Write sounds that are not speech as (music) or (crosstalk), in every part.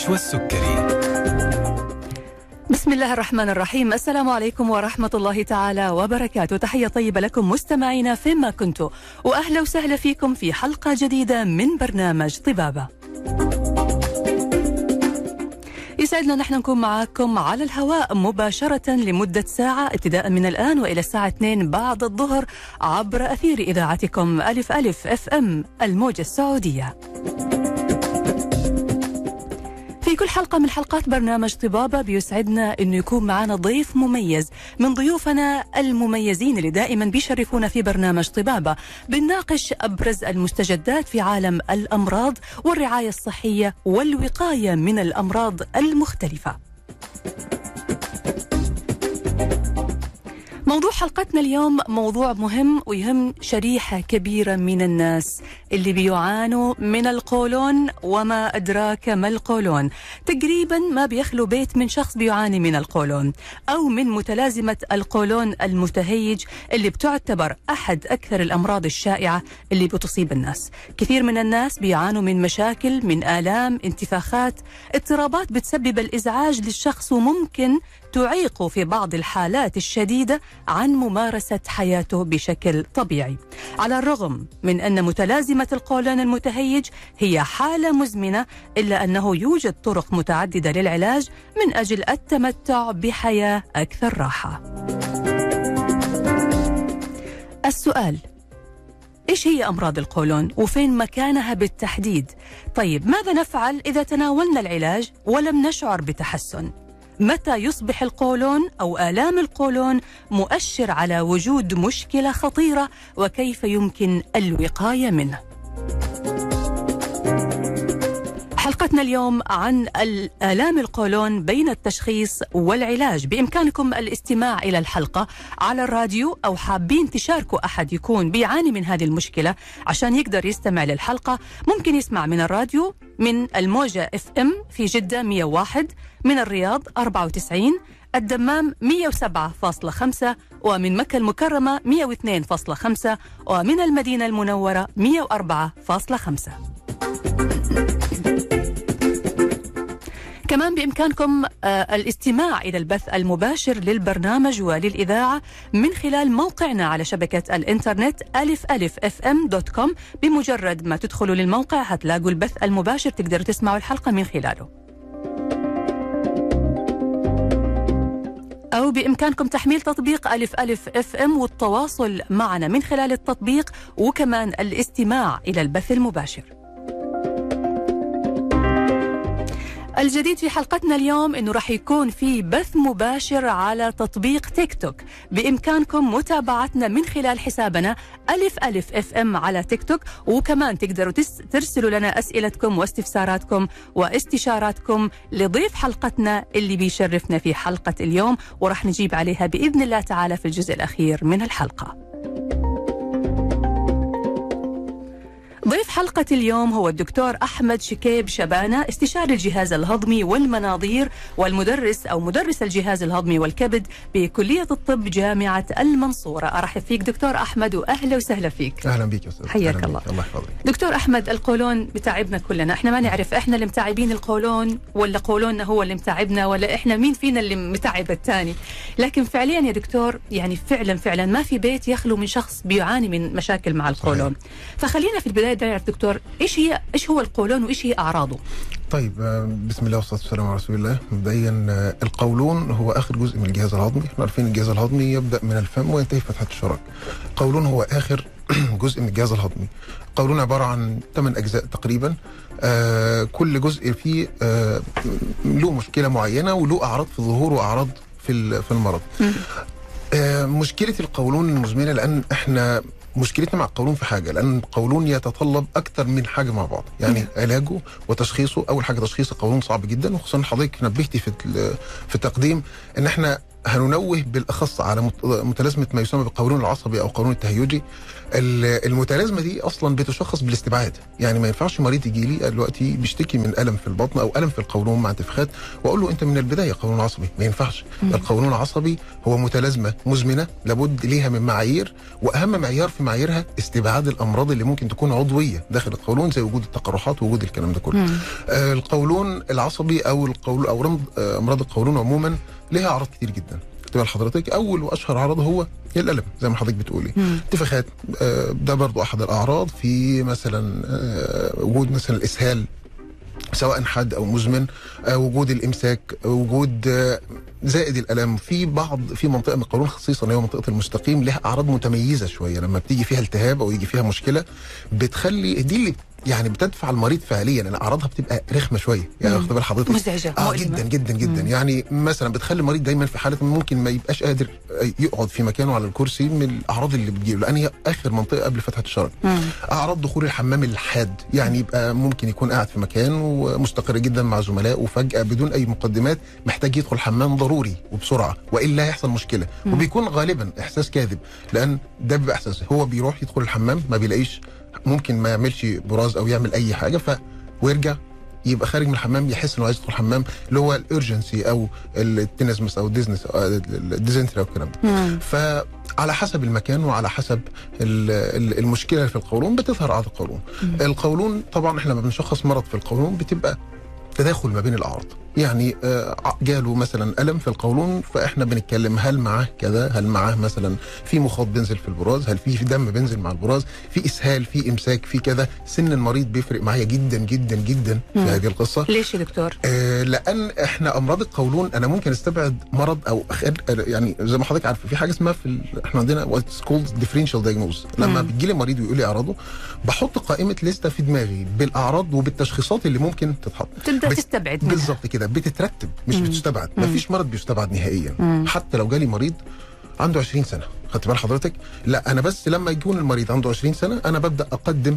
النشوى السكري بسم الله الرحمن الرحيم. السلام عليكم ورحمة الله تعالى وبركاته. تحية طيبة لكم مستمعينا فيما كنتوا وأهلا وسهلا فيكم في حلقة جديدة من برنامج طبابة. يسعدنا نحن نكون معاكم على الهواء مباشرة لمدة ساعة ابتداء من الآن وإلى الساعة 2 بعد الظهر عبر أثير إذاعتكم ألف ألف أف أم الموجة السعودية. كل حلقة من حلقات برنامج طبابة بيسعدنا أنه يكون معنا ضيف مميز من ضيوفنا المميزين اللي دائما بيشرفونا في برنامج طبابة بنناقش أبرز المستجدات في عالم الأمراض والرعاية الصحية والوقاية من الأمراض المختلفة. موضوع حلقتنا اليوم موضوع مهم ويهم شريحة كبيرة من الناس اللي بيعانوا من القولون وما أدراك ما القولون. تقريبا ما بيخلو بيت من شخص بيعاني من القولون أو من متلازمة القولون المتهيج اللي بتعتبر أحد أكثر الأمراض الشائعة اللي بتصيب الناس. كثير من الناس بيعانوا من مشاكل من آلام انتفاخات اضطرابات بتسبب الإزعاج للشخص وممكن تعيق في بعض الحالات الشديدة عن ممارسة حياته بشكل طبيعي. على الرغم من أن متلازمة القولون المتهيج هي حالة مزمنة إلا أنه يوجد طرق متعددة للعلاج من أجل التمتع بحياة أكثر راحة. السؤال إيش هي أمراض القولون وفين مكانها بالتحديد؟ طيب ماذا نفعل إذا تناولنا العلاج ولم نشعر بتحسن؟ متى يصبح القولون أو آلام القولون مؤشر على وجود مشكلة خطيرة وكيف يمكن الوقاية منه؟ حلقتنا اليوم عن آلام القولون بين التشخيص والعلاج. بإمكانكم الاستماع إلى الحلقة على الراديو أو حابين تشاركوا أحد يكون بيعاني من هذه المشكلة عشان يقدر يستمع للحلقة ممكن يسمع من الراديو من الموجة إف إم في جدة 101 من الرياض 94 الدمام 107.5 ومن مكة المكرمة 102.5 ومن المدينة المنورة 104.5 كمان بإمكانكم الاستماع إلى البث المباشر للبرنامج وللإذاعة من خلال موقعنا على شبكة الإنترنت ألف ألف أف إم dot com. بمجرد ما تدخلوا للموقع هتلاقوا البث المباشر تقدروا تسمعوا الحلقة من خلاله. أو بإمكانكم تحميل تطبيق ألف ألف أف إم والتواصل معنا من خلال التطبيق وكمان الاستماع إلى البث المباشر. الجديد في حلقتنا اليوم إنه راح يكون في بث مباشر على تطبيق تيك توك بإمكانكم متابعتنا من خلال حسابنا ألف ألف إف إم على تيك توك وكمان تقدروا ترسلوا لنا أسئلتكم واستفساراتكم واستشاراتكم لضيف حلقتنا اللي بيشرفنا في حلقة اليوم وراح نجيب عليها بإذن الله تعالى في الجزء الأخير من الحلقة. ضيف حلقة اليوم هو الدكتور أحمد شكيب شبانة استشاري الجهاز الهضمي والمناظير والمدرس أو مدرس الجهاز الهضمي والكبد بكلية الطب جامعة المنصورة. أرحب فيك دكتور أحمد وأهلا وسهلا فيك. أهلا بك يا حياك الله. الله يحفظك. دكتور أحمد القولون بتعبنا كلنا. إحنا ما نعرف إحنا اللي متعبين القولون ولا قولوننا هو اللي متعبنا ولا إحنا مين فينا اللي متعب الثاني. لكن فعليا يا دكتور يعني فعلا فعلا ما في بيت يخلو من شخص بيعاني من مشاكل مع القولون. صحيح. فخلينا في البداية نعرف دكتور إيش هي إيش هو القولون وإيش هي أعراضه؟ طيب بسم الله والصلاة والسلام على رسول الله. مبدئيا القولون هو آخر جزء من الجهاز الهضمي. إحنا عارفين الجهاز الهضمي يبدأ من الفم وينتهي فتحة الشرج القولون هو آخر (clears throat) جزء من الجهاز الهضمي. القولون عبارة عن ثمان أجزاء تقريبا. آه كل جزء فيه آه له مشكلة معينة وله أعراض في الظهور وأعراض في في المرض. آه مشكلة القولون المزمنة لأن إحنا مشكلتنا مع القولون في حاجة لأن القولون يتطلب أكثر من حاجة مع بعض. يعني علاجه وتشخيصه أول حاجة تشخيص القولون صعب جدا وخصوصا حضرتك نبهتي في في التقديم إن إحنا هننوه بالأخص على مت- متلازمة ما يسمى بالقولون العصبي أو القولون التهيجي. ال- المتلازمة دي أصلا بتشخص بالاستبعاد. يعني ما ينفعش مريض يجي لي دلوقتي بيشتكي من ألم في البطن أو ألم في القولون مع انتفاخات وأقول له أنت من البداية قولون عصبي. ما ينفعش. القولون العصبي هو متلازمة مزمنة لابد ليها من معايير وأهم معيار في معاييرها استبعاد الأمراض اللي ممكن تكون عضوية داخل القولون زي وجود التقرحات ووجود الكلام ده كله. آه القولون العصبي أو القول أو آه، أمراض القولون عموما لها أعراض كتير جدا. تبقى لحضرتك أول وأشهر عرض هو الألم زي ما حضرتك بتقولي. انتفاخات آه، ده برضو أحد الأعراض. في مثلا آه، وجود مثلا الإسهال سواء حاد أو مزمن آه، وجود الإمساك وجود زائد الألم. في بعض في منطقة من القولون خصيصا هي منطقة المستقيم لها أعراض متميزة شوية. لما بتيجي فيها التهاب أو يجي فيها مشكلة بتخلي دي اللي يعني بتدفع المريض فعليا لأن أعراضها بتبقى رخمة شوية يعني. واخد بال حضرتك مزعجة آه مؤلمة. جدا جدا جدا مم. يعني مثلا بتخلي المريض دايما في حالة ممكن ما يبقاش قادر يقعد في مكانه على الكرسي من الأعراض اللي بتجيله لأن هي آخر منطقة قبل فتحة الشرج. أعراض دخول الحمام الحاد يعني يبقى ممكن يكون قاعد في مكان ومستقر جدا مع زملائه وفجأة بدون أي مقدمات محتاج يدخل الحمام ضروري وبسرعة وإلا هيحصل مشكلة مم. وبيكون غالبا إحساس كاذب لأن ده بيبقى إحساس هو بيروح يدخل الحمام ما بيلاقيش ممكن ما يعملش براز أو يعمل أي حاجة ف ويرجع يبقى خارج من الحمام يحس إنه عايز يدخل الحمام اللي هو ال urgency أو ال tenesmus أو الديزنس أو ال dysentery أو الكلام ده مم. فعلى حسب المكان وعلى حسب ال- ال- المشكلة في القولون بتظهر اعراض القولون. القولون طبعا إحنا لما بنشخص مرض في القولون بتبقى تداخل ما بين الأعراض يعني آه، جاله مثلا ألم في القولون فإحنا بنتكلم هل معاه كذا هل معاه مثلا في مخاط بينزل في البراز هل في دم بينزل مع البراز في إسهال في إمساك في كذا سن المريض بيفرق معايا جدا جدا جدا في مم. هذه القصة ليش يا دكتور؟ آه، لأن إحنا أمراض القولون أنا ممكن أستبعد مرض أو يعني زي ما حضرتك عارف في حاجة اسمها في. إحنا عندنا what's called differential diagnosis لما مم. بتجي لي مريض ويقول لي أعراضه بحط قائمة list ة في دماغي بالأعراض وبالتشخيصات اللي ممكن تتحط تبدا تستبعد بالظبط كده بتترتب مش مم. بتستبعد مم. مفيش مرض بيستبعد نهائيا مم. حتى لو جالي مريض عنده 20 سنة خدت بال حضرتك لا أنا بس لما يكون المريض عنده 20 سنة أنا ببدأ أقدم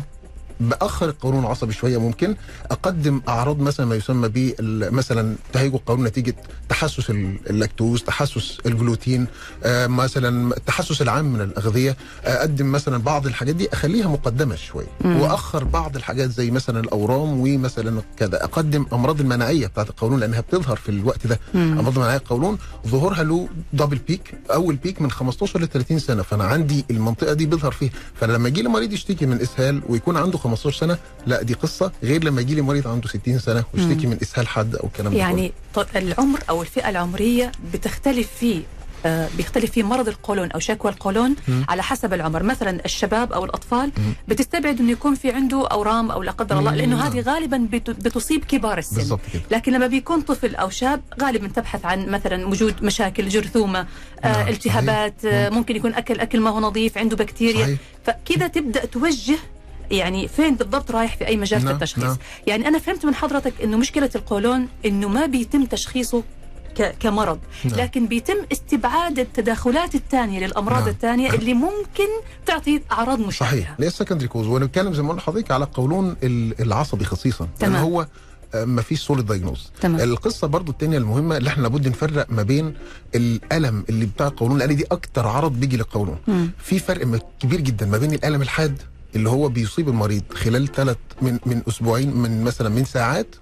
بآخر القولون العصبي شوية ممكن أقدم أعراض مثلا ما يسمى ب مثلا تهيج القولون نتيجة تحسس ال- اللاكتوز تحسس الجلوتين آه مثلا التحسس العام من الأغذية أقدم مثلا بعض الحاجات دي أخليها مقدمة شوية. واخر بعض الحاجات زي مثلا الأورام ومثلا كذا أقدم أمراض المناعية بتاعت القولون لأنها بتظهر في الوقت ده مم. أمراض مناعيه القولون ظهورها له دبل بيك أول بيك من 15 ل 30 سنة فأنا عندي المنطقة دي بيظهر فيها فلما يجي لي مريض يشتكي من إسهال ويكون عنده 15 سنة لا دي قصة غير لما يجي لي مريض عنده 60 سنة ويشتكي من إسهال حاد أو الكلام ده. يعني العمر أو الفئة العمرية بتختلف فيه آه، بيختلف في مرض القولون أو شكوى القولون مم. على حسب العمر مثلا الشباب أو الأطفال مم. بتستبعد إنه يكون في عنده أورام أو لا قدر الله. لأنه هذه غالبا بت- بتصيب كبار السن لكن لما بيكون طفل أو شاب غالبا تبحث عن مثلا وجود مشاكل جرثومة آه نعم، التهابات آه مم. ممكن يكون أكل أكل ما هو نظيف عنده بكتيريا صحيح فكذا تبدأ توجه يعني فين بالضبط رايح في أي مجال في نعم، التشخيص نعم. يعني أنا فهمت من حضرتك إنه مشكلة القولون إنه ما بيتم تشخيصه ك- كمرض نعم. لكن بيتم استبعاد التداخلات الثانية للأمراض نعم. الثانية (coughs) اللي ممكن تعطي أعراض مشابهة صحيح ليه ال secondary cause ونتكلم زي ما قلنا لحضرتك على القولون ال- العصبي خصيصا تمام. هو ما فيش solid diagnosis القصة برضو التانية المهمة اللي إحنا لابد نفرق ما بين الألم اللي بتاع القولون لأن دي أكتر عرض بيجي للقولون. في فرق كبير جدا ما بين الألم الحاد اللي هو بيصيب المريض خلال ثلاث من من أسبوعين من مثلا من ساعات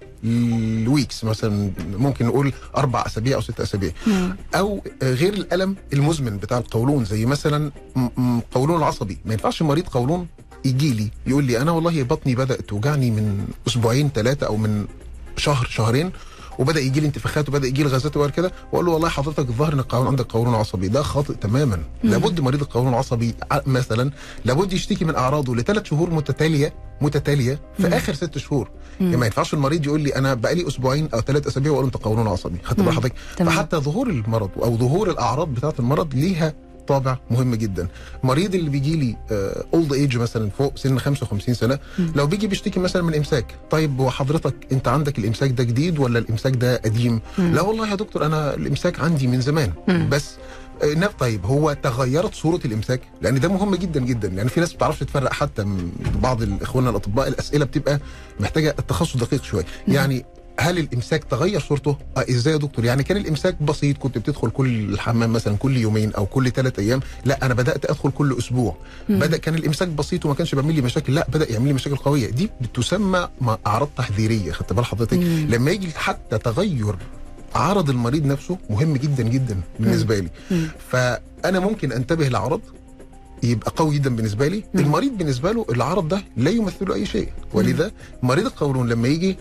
ل weeks مثلا ممكن نقول أربع أسابيع أو ست أسابيع. مم. أو غير الألم المزمن بتاع القولون زي مثلا قولون العصبي ما ينفعش مريض قولون يجي لي يقول لي أنا والله بطني بدأت توجعني من أسبوعين ثلاثة أو من شهر شهرين. وبدأ يجي لي انتفاخات وبدأ يجي لي غازات وغير كده وأقول له والله حضرتك الظاهر إن القولون عندك قولون عصبي ده خاطئ تماما مم. لابد مريض القولون العصبي مثلا لابد يشتكي من أعراضه لثلاث شهور متتالية متتالية في مم. آخر ست شهور. يعني ما ينفعش المريض يقول لي أنا بقالي أسبوعين أو ثلاث أسابيع وأقول له أنت قولون عصبي خدت بال مم. حضرتك. فحتى ظهور المرض أو ظهور الأعراض بتاعة المرض ليها طابع مهم جدا مريض اللي بيجي لي اولد ايج مثلا فوق سن 55 سنة. لو بيجي بيشتكي مثلا من إمساك طيب هو حضرتك أنت عندك الإمساك ده جديد ولا الإمساك ده قديم. لا والله يا دكتور أنا الإمساك عندي من زمان. بس آه، طيب هو تغيرت صورة الإمساك لأن ده مهم جدا جدا لأن في ناس ما بتعرفش تفرق حتى من بعض اخواننا الأطباء الأسئلة بتبقى محتاجة التخصص دقيق شوية. يعني هل الإمساك تغير صورته؟ آه إزاي يا دكتور؟ يعني كان الإمساك بسيط كنت بتدخل كل الحمام مثلا كل يومين أو كل ثلاث أيام، لا أنا بدأت أدخل كل أسبوع. مم. بدأ كان الإمساك بسيط وما كانش بيعمل لي مشاكل، لا بدأ يعمل لي مشاكل قوية، دي بتسمى ما- أعراض تحذيرية، خدت بال حضرتك؟ لما يجي حتى تغير عرض المريض نفسه مهم جدا جدا بالنسبة لي. مم. فأنا ممكن أنتبه لعرض يبقى قوي جدا بالنسبة لي مم. المريض بالنسبة له العرض ده لا يمثل له أي شيء ولذا مريض القولون لما يجي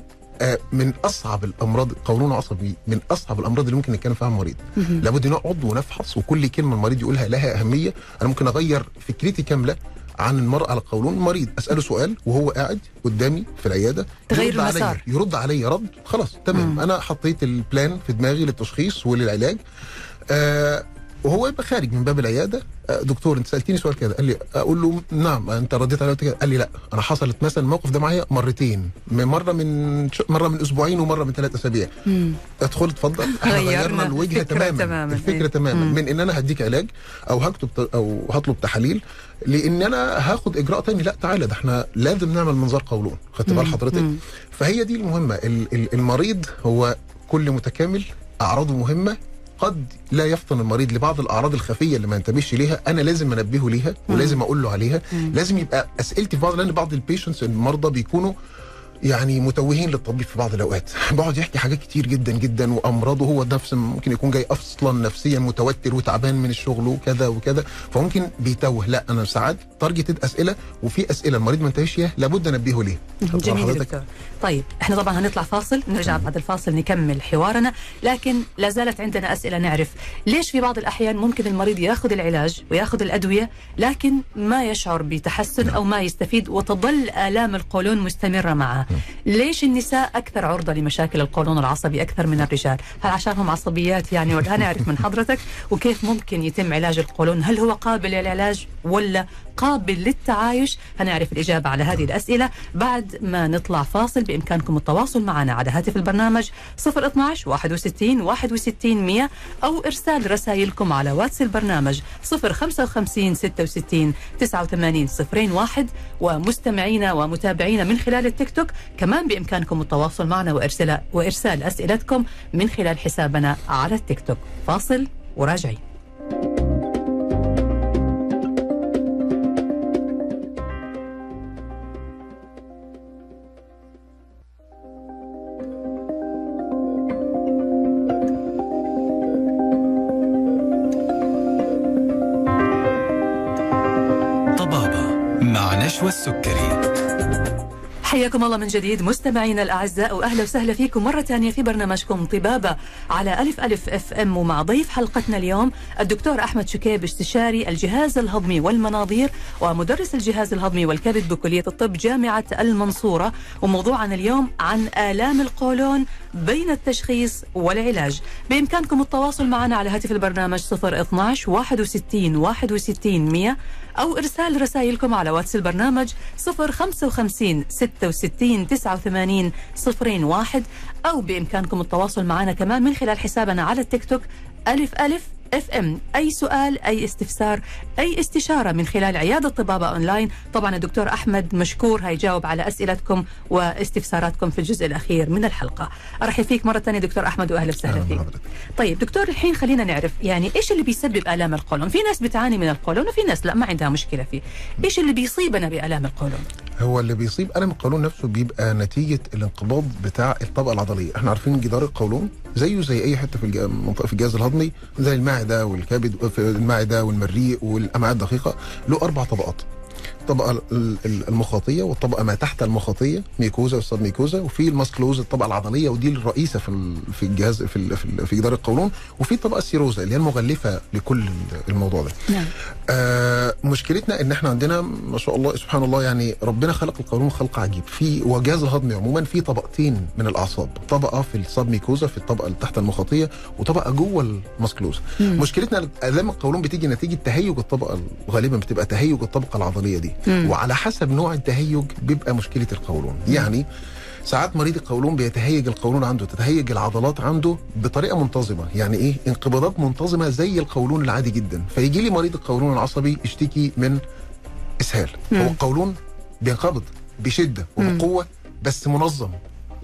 من أصعب الأمراض القولون العصبي من أصعب الأمراض اللي ممكن نتكلم فيها المريض. لابد نقعد ونفحص وكل كلمة المريض يقولها لها أهمية أنا ممكن أغير فكرتي كاملة عن المرأة على القولون مريض أسأله سؤال وهو قاعد قدامي في العيادة تغير يرد المسار. يرد عليا رد خلاص تمام مم. أنا حطيت البلان في دماغي للتشخيص وللعلاج آه وهو يبقى خارج من باب العيادة آه، دكتور انت سألتني سؤال كده قال لي أقول له نعم انت رديت قلت كده قال لي لا أنا حصلت مثلا الموقف ده معايا مرتين من مرة من مرة من أسبوعين ومرة من ثلاث أسابيع. ادخل اتفضل إحنا غيرنا الوجهه الفكرة تماما تماماً. الفكرة إيه. تماما مم. من إن أنا هديك علاج أو هكتب أو هطلب تحاليل لأن أنا هاخد إجراء تاني لا تعالى ده إحنا لازم نعمل منظار قولون خدت بال. حضرتك. فهي دي المهمة ال- ال- المريض هو كل متكامل أعراضه مهمة قد لا يفطن المريض لبعض الأعراض الخفية اللي ما ينتبهش ليها أنا لازم أنبهه ليها ولازم أقول له عليها. لازم يبقى أسئلتي في بعض لأن بعض البيشنتس المرضى بيكونوا يعني متوهين للطبيب في بعض الأوقات. بيقعد يحكي حاجات كتير جدا جدا وأمراضه هو نفس ممكن يكون جاي أصلا نفسيا متوتر وتعبان من الشغل وكذا وكذا فممكن بيتوه. لا أنا ساعات تارجتد أسئلة وفي أسئلة المريض ما انتبهش ليها لابد أنبهه بال جميل؟ دكتور. طيب إحنا طبعا هنطلع فاصل نرجع بعد الفاصل نكمل حوارنا لكن لا زالت عندنا أسئلة نعرف ليش في بعض الأحيان ممكن المريض ياخذ العلاج وياخذ الأدوية لكن ما يشعر بتحسن أو ما يستفيد وتظل آلام القولون مستمرة معه. ليش النساء أكثر عرضة لمشاكل القولون العصبي أكثر من الرجال؟ هل عشانهم عصبيات؟ يعني ولا نعرف من حضرتك وكيف ممكن يتم علاج القولون؟ هل هو قابل للعلاج ولا قابل للتعايش. هنعرف الإجابة على هذه الأسئلة. بعد ما نطلع فاصل بإمكانكم التواصل معنا على هاتف البرنامج 012 61 61 100 أو إرسال رسائلكم على واتس البرنامج 055 66 89 01 ومستمعينا ومتابعينا من خلال التيك توك كمان بإمكانكم التواصل معنا وإرسال, وإرسال أسئلتكم من خلال حسابنا على التيك توك. فاصل وراجعين مع نشوى السكري حياكم الله من جديد مستمعينا الأعزاء وأهلا وسهلا فيكم مرة ثانية في برنامجكم طبابة على ألف ألف أف إم ومع ضيف حلقتنا اليوم الدكتور أحمد شكيب استشاري الجهاز الهضمي والمناظير ومدرس الجهاز الهضمي والكبد بكلية الطب جامعة المنصورة. وموضوعنا اليوم عن آلام القولون بين التشخيص والعلاج. بإمكانكم التواصل معنا على هاتف البرنامج 012 61 61 100 أو إرسال رسائلكم على واتس البرنامج 055 66 89 01 أو بإمكانكم التواصل معنا كمان من خلال حسابنا على التيك توك ألف ألف إف إم. أي سؤال أي استفسار أي استشارة من خلال عيادة طبابه أونلاين. طبعا الدكتور أحمد مشكور هيجاوب على أسئلتكم واستفساراتكم في الجزء الأخير من الحلقة. أرحب فيك مرة ثانية دكتور أحمد واهلا وسهلا فيك. طيب دكتور الحين خلينا نعرف يعني إيش اللي بيسبب آلام القولون؟ في ناس بتعاني من القولون وفي ناس لا ما عندها مشكلة فيه. إيش اللي بيصيبنا بآلام القولون؟ هو اللي بيصيب الم القولون نفسه بيبقى نتيجة الانقباض بتاع الطبقة العضلية. إحنا عارفين جدار القولون زيه زي أي حتة في منطقة في الجهاز الهضمي زي المعدة والكبد المعدة والمريء والأمعاء الدقيقة له أربع طبقات. الطبقة ال- ال- المخاطية والطبقة ما تحت المخاطية mucosa وال submucosa وفي ال muscularis الطبقة العضلية ودي الرئيسة في في الجهاز في في, جدار القولون وفي الطبقه ال serosa اللي هي المغلفة لكل الموضوع ده. نعم. آه مشكلتنا إن إحنا عندنا ما شاء الله سبحان الله يعني ربنا خلق القولون خلق عجيب. في وجهاز الهضمي عموما في طبقتين من الأعصاب طبقة في ال submucosa في الطبقة اللي تحت المخاطية وطبقة جوه ال muscularis مشكلتنا الام القولون بتيجي نتيجة تهيج الطبقة غالبا بتبقى تهيج الطبقة العضلية دي. مم. وعلى حسب نوع التهيج بيبقى مشكلة القولون. يعني ساعات مريض القولون بيتهيج القولون عنده تتهيج العضلات عنده بطريقة منتظمة. يعني إيه؟ انقباضات منتظمة زي القولون العادي جدا. فيجي لي مريض القولون العصبي يشتكي من إسهال. مم. هو القولون بينقبض بشده وبقوة بس منظم.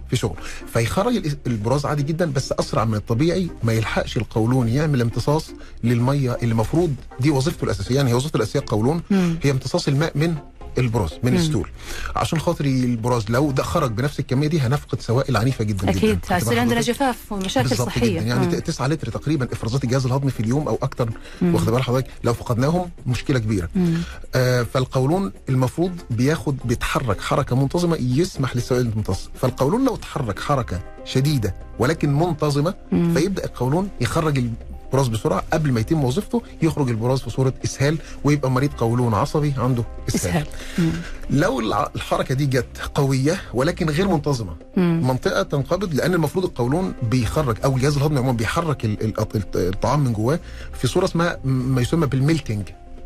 في شغل فيخرج ال- البراز عادي جدا بس أسرع من الطبيعي ما يلحقش القولون يعمل امتصاص للمية اللي المفروض دي وظيفته الأساسية يعني هي وظيفته الأساسية القولون. هي امتصاص الماء من البراز من مم. الستول عشان خاطر البراز لو ده خرج بنفس الكمية دي هنفقد سوائل عنيفة جدا أكيد هيصير عندنا؟ جفاف ومشاكل صحية جدا يعني مم. 9 لتر تقريبا إفرازات الجهاز الهضمي في اليوم أو أكتر. واخد بال حضرتك لو فقدناهم مشكلة كبيرة. آه فالقولون المفروض بياخد بيتحرك حركة منتظمة يسمح للسوائل تمتص فالقولون لو اتحرك حركة شديدة ولكن منتظمة مم. فيبدأ القولون يخرج البراز بسرعة قبل ما يتم وظيفته يخرج البراز في صورة إسهال ويبقى مريض قولون عصبي عنده إسهال, مم. لو الحركة دي جت قوية ولكن غير منتظمة مم. منطقة تنقبض لأن المفروض القولون بيخرج أو الجهاز الهضمي عموما بيحرك ال- ال- الط- الطعام من جواه في صورة اسمها ما يسمى بال melting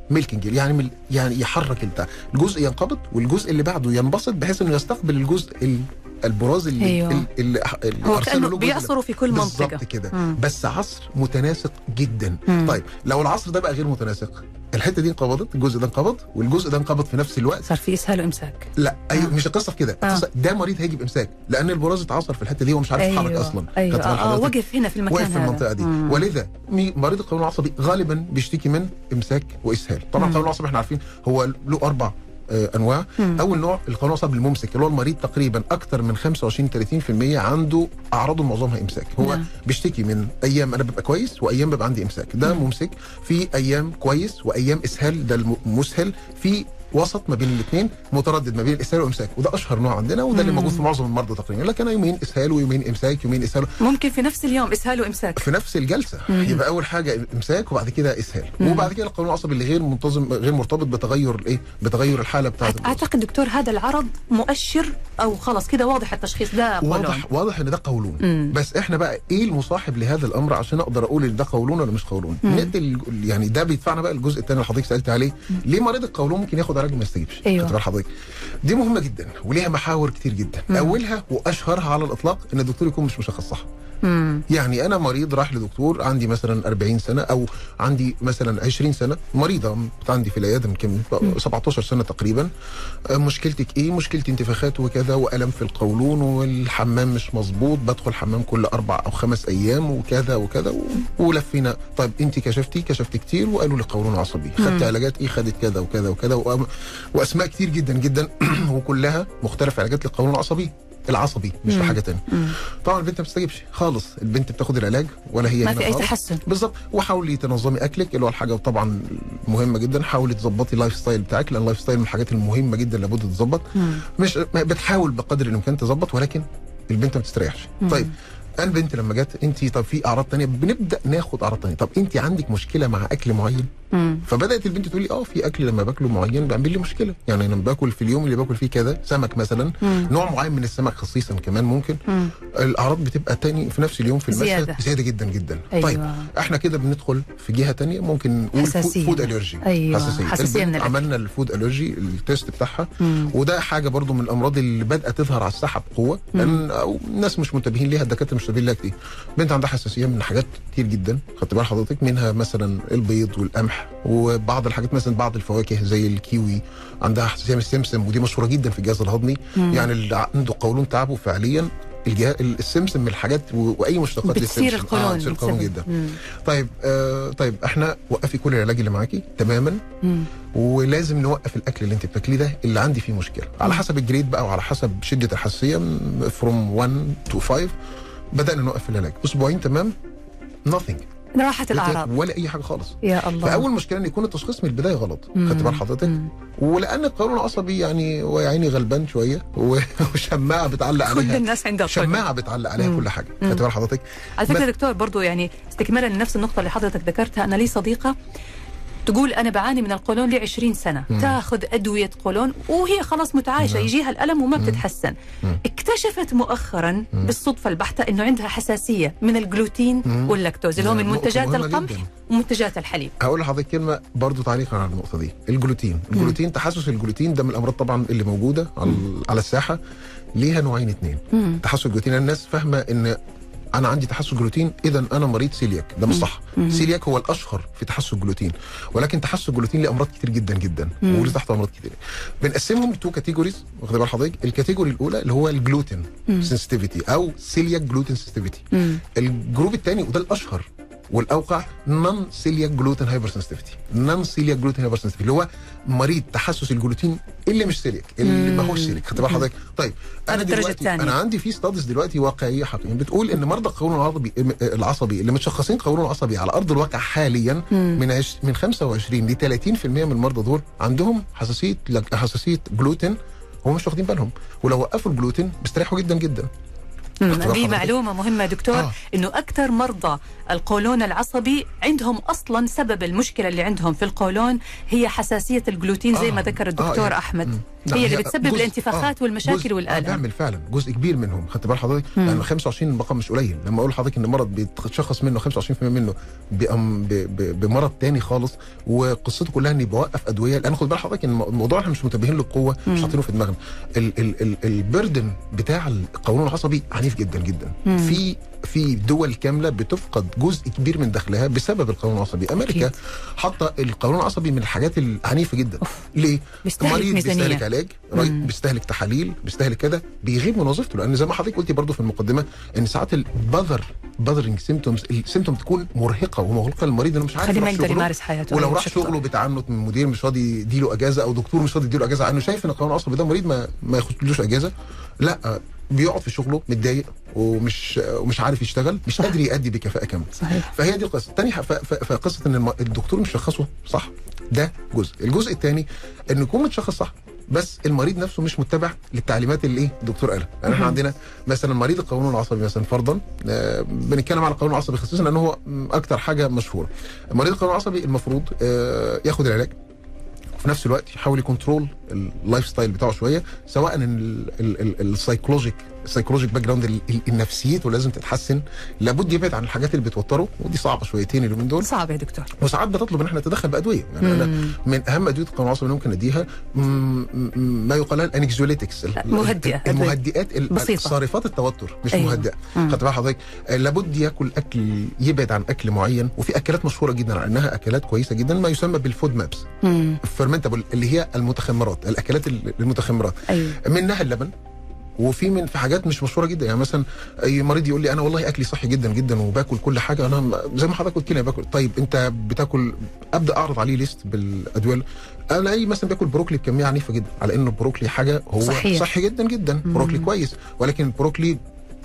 milking يعني مل يعني يحرك البتاع الجزء ينقبض والجزء اللي بعده ينبسط بحيث إنه يستقبل الجزء ال- البراز اللي أيوة. اللي, هو كأنه. بيعصروا في كل منطقة بالظبط كده. بس عصر متناسق جدا مم. طيب لو العصر ده بقى غير متناسق الحتة دي انقبضت الجزء ده انقبض والجزء ده انقبض في نفس الوقت صار في إسهال وإمساك لا أيوه آه. مش القصة في كده آه. القصة ده مريض هيجي بإمساك لأن البراز اتعصر في الحتة دي ومش عارف يتحرك أصلا أيوه آه, آه؟ وقف هنا في المكان واقف في هذا. المنطقة دي مم. ولذا مريض القولون العصبي غالبا بيشتكي من إمساك وإسهال طبعا. القولون العصبي إحنا عارفين هو له أربع أنواع مم. أول نوع القولون العصبي الممسك اللي هو المريض تقريبا أكثر من 25 30% عنده اعراضه معظمها إمساك هو نعم. بيشتكي من أيام أنا ببقى كويس وأيام ببقى عندي إمساك ده مم. ممسك في أيام كويس وأيام إسهال ده المسهل في وسط ما بين الاثنين متردد ما بين الإسهال والإمساك وده أشهر نوع عندنا وده اللي. موجود في معظم المرضى تقريبا لكن أنا يومين إسهال ويومين إمساك يومين إسهال ممكن في نفس اليوم إسهال وإمساك. في نفس الجلسة. مم. يبقى أول حاجة إمساك وبعد كده إسهال. مم. وبعد كده القولون العصبي اللي غير منتظم غير مرتبط بتغير الايه بتغير الحالة بتاعه أعتقد دكتور هذا العرض مؤشر أو خلاص كده واضح التشخيص ده قولون. واضح واضح إن ده قولون. مم. بس إحنا بقى إيه المصاحب لهذا الأمر عشان أقدر أقول إن ده قولون ولا مش قولون؟ يعني ده بيدفعنا بقى الجزء الثاني اللي حضرتك سألت عليه. ليه مريض القولون ممكن ياخد علاج وما يستجيبش أيوة. خدت حضرتك دي مهمة جدا وليها محاور كتير جدا مم. أولها وأشهرها على الإطلاق إن الدكتور يكون مش مشخص صح مم. يعني أنا مريض راح لدكتور عندي مثلا 40 سنة أو عندي مثلا 20 سنة مريضة عندي في العيادة يمكن 17 سنة تقريبا. آه، مشكلتك إيه؟ مشكلتي انتفاخات وكذا وألم في القولون والحمام مش مظبوط بدخل الحمام كل أربع أو خمس أيام وكذا وكذا ولفينا. طيب أنت كشفتي؟ كشفت كتير وقالوا لي قولون عصبي. خدت علاجات إيه؟ خدت كذا وكذا وكذا وأسماء كتير جدا جدا. (clears throat) وكلها مختلف علاجات للقولون العصبي. العصبي مش. لحاجه مم. طبعا البنت ما بتستجيبش خالص البنت بتاخد العلاج ولا هي ما في أي. تحسن بالظبط وحاولي تنظمي أكلك اللي هو الحاجة طبعا مهمة جدا حاولي تظبطي ال lifestyle بتاعك لأن ال lifestyle من الحاجات المهمة جدا لابد تتظبط. مش بتحاول بقدر الإمكان تظبط ولكن البنت ما بتستريحش. طيب البنت لما جت انت طب في أعراض تانية بنبدأ ناخد أعراض تانية طب انت عندك مشكلة مع أكل معين مم. فبدأت البنت تقول لي آه في أكل لما باكله معين بيعمل لي مشكلة يعني أنا باكل في اليوم اللي باكل فيه كذا سمك مثلا مم. نوع معين من السمك خصيصا كمان ممكن مم. الأعراض بتبقى تاني في نفس اليوم في المشهد زيادة. زيادة جدا جدا أيوة. طيب إحنا كده بندخل في جهة تانية ممكن نقول حساسية. food allergy أيوة. حساسية البنت من الأكل. عملنا ال food allergy ال test بتاعها مم. وده حاجة برضو من الأمراض اللي بدأت تظهر على الساحه بقوة لأن الناس مش منتبهين ليها الدكاترة مش كتير بنت عندها حساسيه من حاجات كتير جدا خدت بال حضرتك منها مثلا البيض والقمح وبعض الحاجات مثلا بعض الفواكه زي الكيوي عندها حساسيه من السمسم ودي مشهورة جدا في الجهاز الهضمي مم. يعني اللي عنده قولون تعبه فعليا الجهاز السمسم من الحاجات و- وأي مشتقات بتثير للسمسم. القولون آه بتثير القولون جدا مم. طيب آه طيب إحنا وقفي كل العلاج اللي معاكي تماما مم. ولازم نوقف الأكل اللي أنت بتاكليه ده اللي عندي فيه مشكلة على حسب ال grade بقى وعلى حسب شدة الحساسية from 1 to 5 بدأنا نوقف العلاج أسبوعين تمام. Nothing. راحت الأعراض. ولا أي حاجة خالص. يا الله. فأول مشكلة إن يكون التشخيص من البداية غلط. خدت بال حضرتك. ولأن القولون العصبي يعني هو يا عيني غلبان شوية. (laughs) وشماعة بتعلق كل عليها. الناس عندها. شماعة بتعلق عليها مم. كل حاجة. خدت بال حضرتك. على فكرة بس- دكتور برضو يعني استكمالا لنفس النقطة اللي حضرتك ذكرتها. أنا لي صديقة تقول أنا بعاني من القولون ل 20 سنة مم. تاخذ أدوية قولون وهي خلاص متعايشة نعم. يجيها الألم وما بتتحسن مم. اكتشفت مؤخرا مم. بالصدفة البحتة إنه عندها حساسية من الجلوتين مم. واللاكتوز اللي هو من منتجات القمح جداً. ومنتجات الحليب هقول لحضرتك كلمة برضو تعليقا على النقطة دي الجلوتين الجلوتين تحسس الجلوتين ده من الأمراض طبعا اللي موجودة على, على الساحة ليها نوعين اتنين مم. تحسس الجلوتين الناس فاهمة إن أنا عندي تحسس جلوتين اذا أنا مريض سيلياك ده مش صح. سيلياك هو الأشهر في تحسس الجلوتين ولكن تحسس الجلوتين له أمراض كتير جدا جدا وليه تحته أمراض كتير. بنقسمهم ل two categories واخد بال حضرتك؟ ال category الأولى اللي هو ال gluten sensitivity أو celiac gluten sensitivity ال group الثاني وده الأشهر والأوقع نون سيلياك جلوتين هايبر سنسيتيفيتي نون سيلياك جلوتين هايبر سنسيتيفيتي اللي هو مريض تحسس الجلوتين اللي مش سيلياك اللي ما هوش سيلياك خدت بال حضرتك طيب أنا دلوقتي. أنا عندي في studies دلوقتي واقعية حقيقية. بتقول إن مرضى القولون العصبي العصبي اللي متشخصين قولون عصبي على أرض الواقع حاليا من عش من 25 ل 30% من المرضى دول عندهم حساسية حساسية جلوتين هم مش واخدين بالهم. ولو وقفوا الجلوتين بيستريحوا جدا جدا. دي حضرتك. معلومة مهمة دكتور آه. إنه أكثر مرضى القولون العصبي عندهم أصلا سبب المشكلة اللي عندهم في القولون هي حساسية الجلوتين زي آه. ما ذكر آه، الدكتور يعني- أحمد مم. هي اللي بتسبب الانتفاخات آه، والمشاكل آه والألم. بيعمل فعلا جزء كبير منهم. خدت بال حضرتك؟ لأن 25 رقم مش قليل. لما أقول لحضرتك إن مرض بيتشخص منه 25% منه بمرض تاني خالص وقصته كلها إني بوقف أدوية. لأن خد بال حضرتك إن الموضوع إحنا مش منتبهين له بقوه مش حاطينه في دماغنا. ال- ال- ال- البردن بتاع القولون العصبي عنيف جدا جدا. في في دول كاملة بتفقد جزء كبير من دخلها بسبب القولون العصبي. أمريكا أكيد. حاطة القولون العصبي من الحاجات العنيفة جدا. ليه؟ بيستهلك مريض ميزانية. بيستهلك علاج بيستهلك تحاليل بيستهلك كده بيغيب من وظيفته لأن زي ما حضرتك قلتي برضو في المقدمة إن ساعات ال bother bothering symptoms ال symptom تكون مرهقة ومقلقة للمريض إنه مش عارف يروح شغله. يمارس حياته. ولو أيوة، راح شغله بتعنت من مدير مش راضي يديله أجازة أو دكتور مش راضي يديله أجازة عنه شايف إن القولون العصبي ده مريض ما ما ياخدلوش أجازة لا بيقعد في شغله متضايق ومش ومش عارف يشتغل مش قادر يأدي بكفاءة كاملة. صحيح. فهي دي القصة. تاني فقصه إن الدكتور مش شخصه صح. ده جزء. الجزء الثاني انه يكون متشخص صح بس المريض نفسه مش متبع للتعليمات اللي إيه؟ الدكتور قالها. يعني إحنا عندنا مثلا مريض القولون العصبي مثلا فرضا آه، بنتكلم على القولون العصبي خصيصا لأن هو أكتر حاجة مشهورة. مريض القولون العصبي المفروض آه، ياخد العلاج. وفي نفس الوقت يحاول ي control ال lifestyle بتاعه شوية سواء ال psychologic ال psychologic background نفسيته لازم تتحسن. لابد يبعد عن الحاجات اللي بتوتره ودي صعبة شويتين اليومين دول. صعب يا دكتور. وساعات بتطلب إن إحنا نتدخل بأدوية. يعني أنا من أهم أدوية القولون العصبي اللي ممكن أديها ما يقال ال anxiolytics مهدئة. المهدئات ال- بسيطة. صارفات التوتر مش. أيوة. مهدئة. خدت بال حضرتك؟ آه، لابد ياكل أكل يبعد عن أكل معين وفي أكلات مشهورة جدا على إنها أكلات كويسة جدا ما يسمى بال FODMAPs. مم. ال fermentable اللي هي المتخمرات الأكلات ال- المتخمرات. أيوه. منها اللبن. وفي من في حاجات مش مشهورة جدا. يعني مثلا أي مريض يقول لي أنا والله أكلي صحي جدا جدا وباكل كل حاجة. أنا زي ما حضرتك قلت لي باكل. طيب أنت بتاكل أبدأ أعرض عليه ليست بالأدوية. الاقي مثلا بياكل بروكلي بكمية عنيفة جدا على ان البروكلي حاجة هو صحيح. صحي جدا جدا. بروكلي كويس. ولكن البروكلي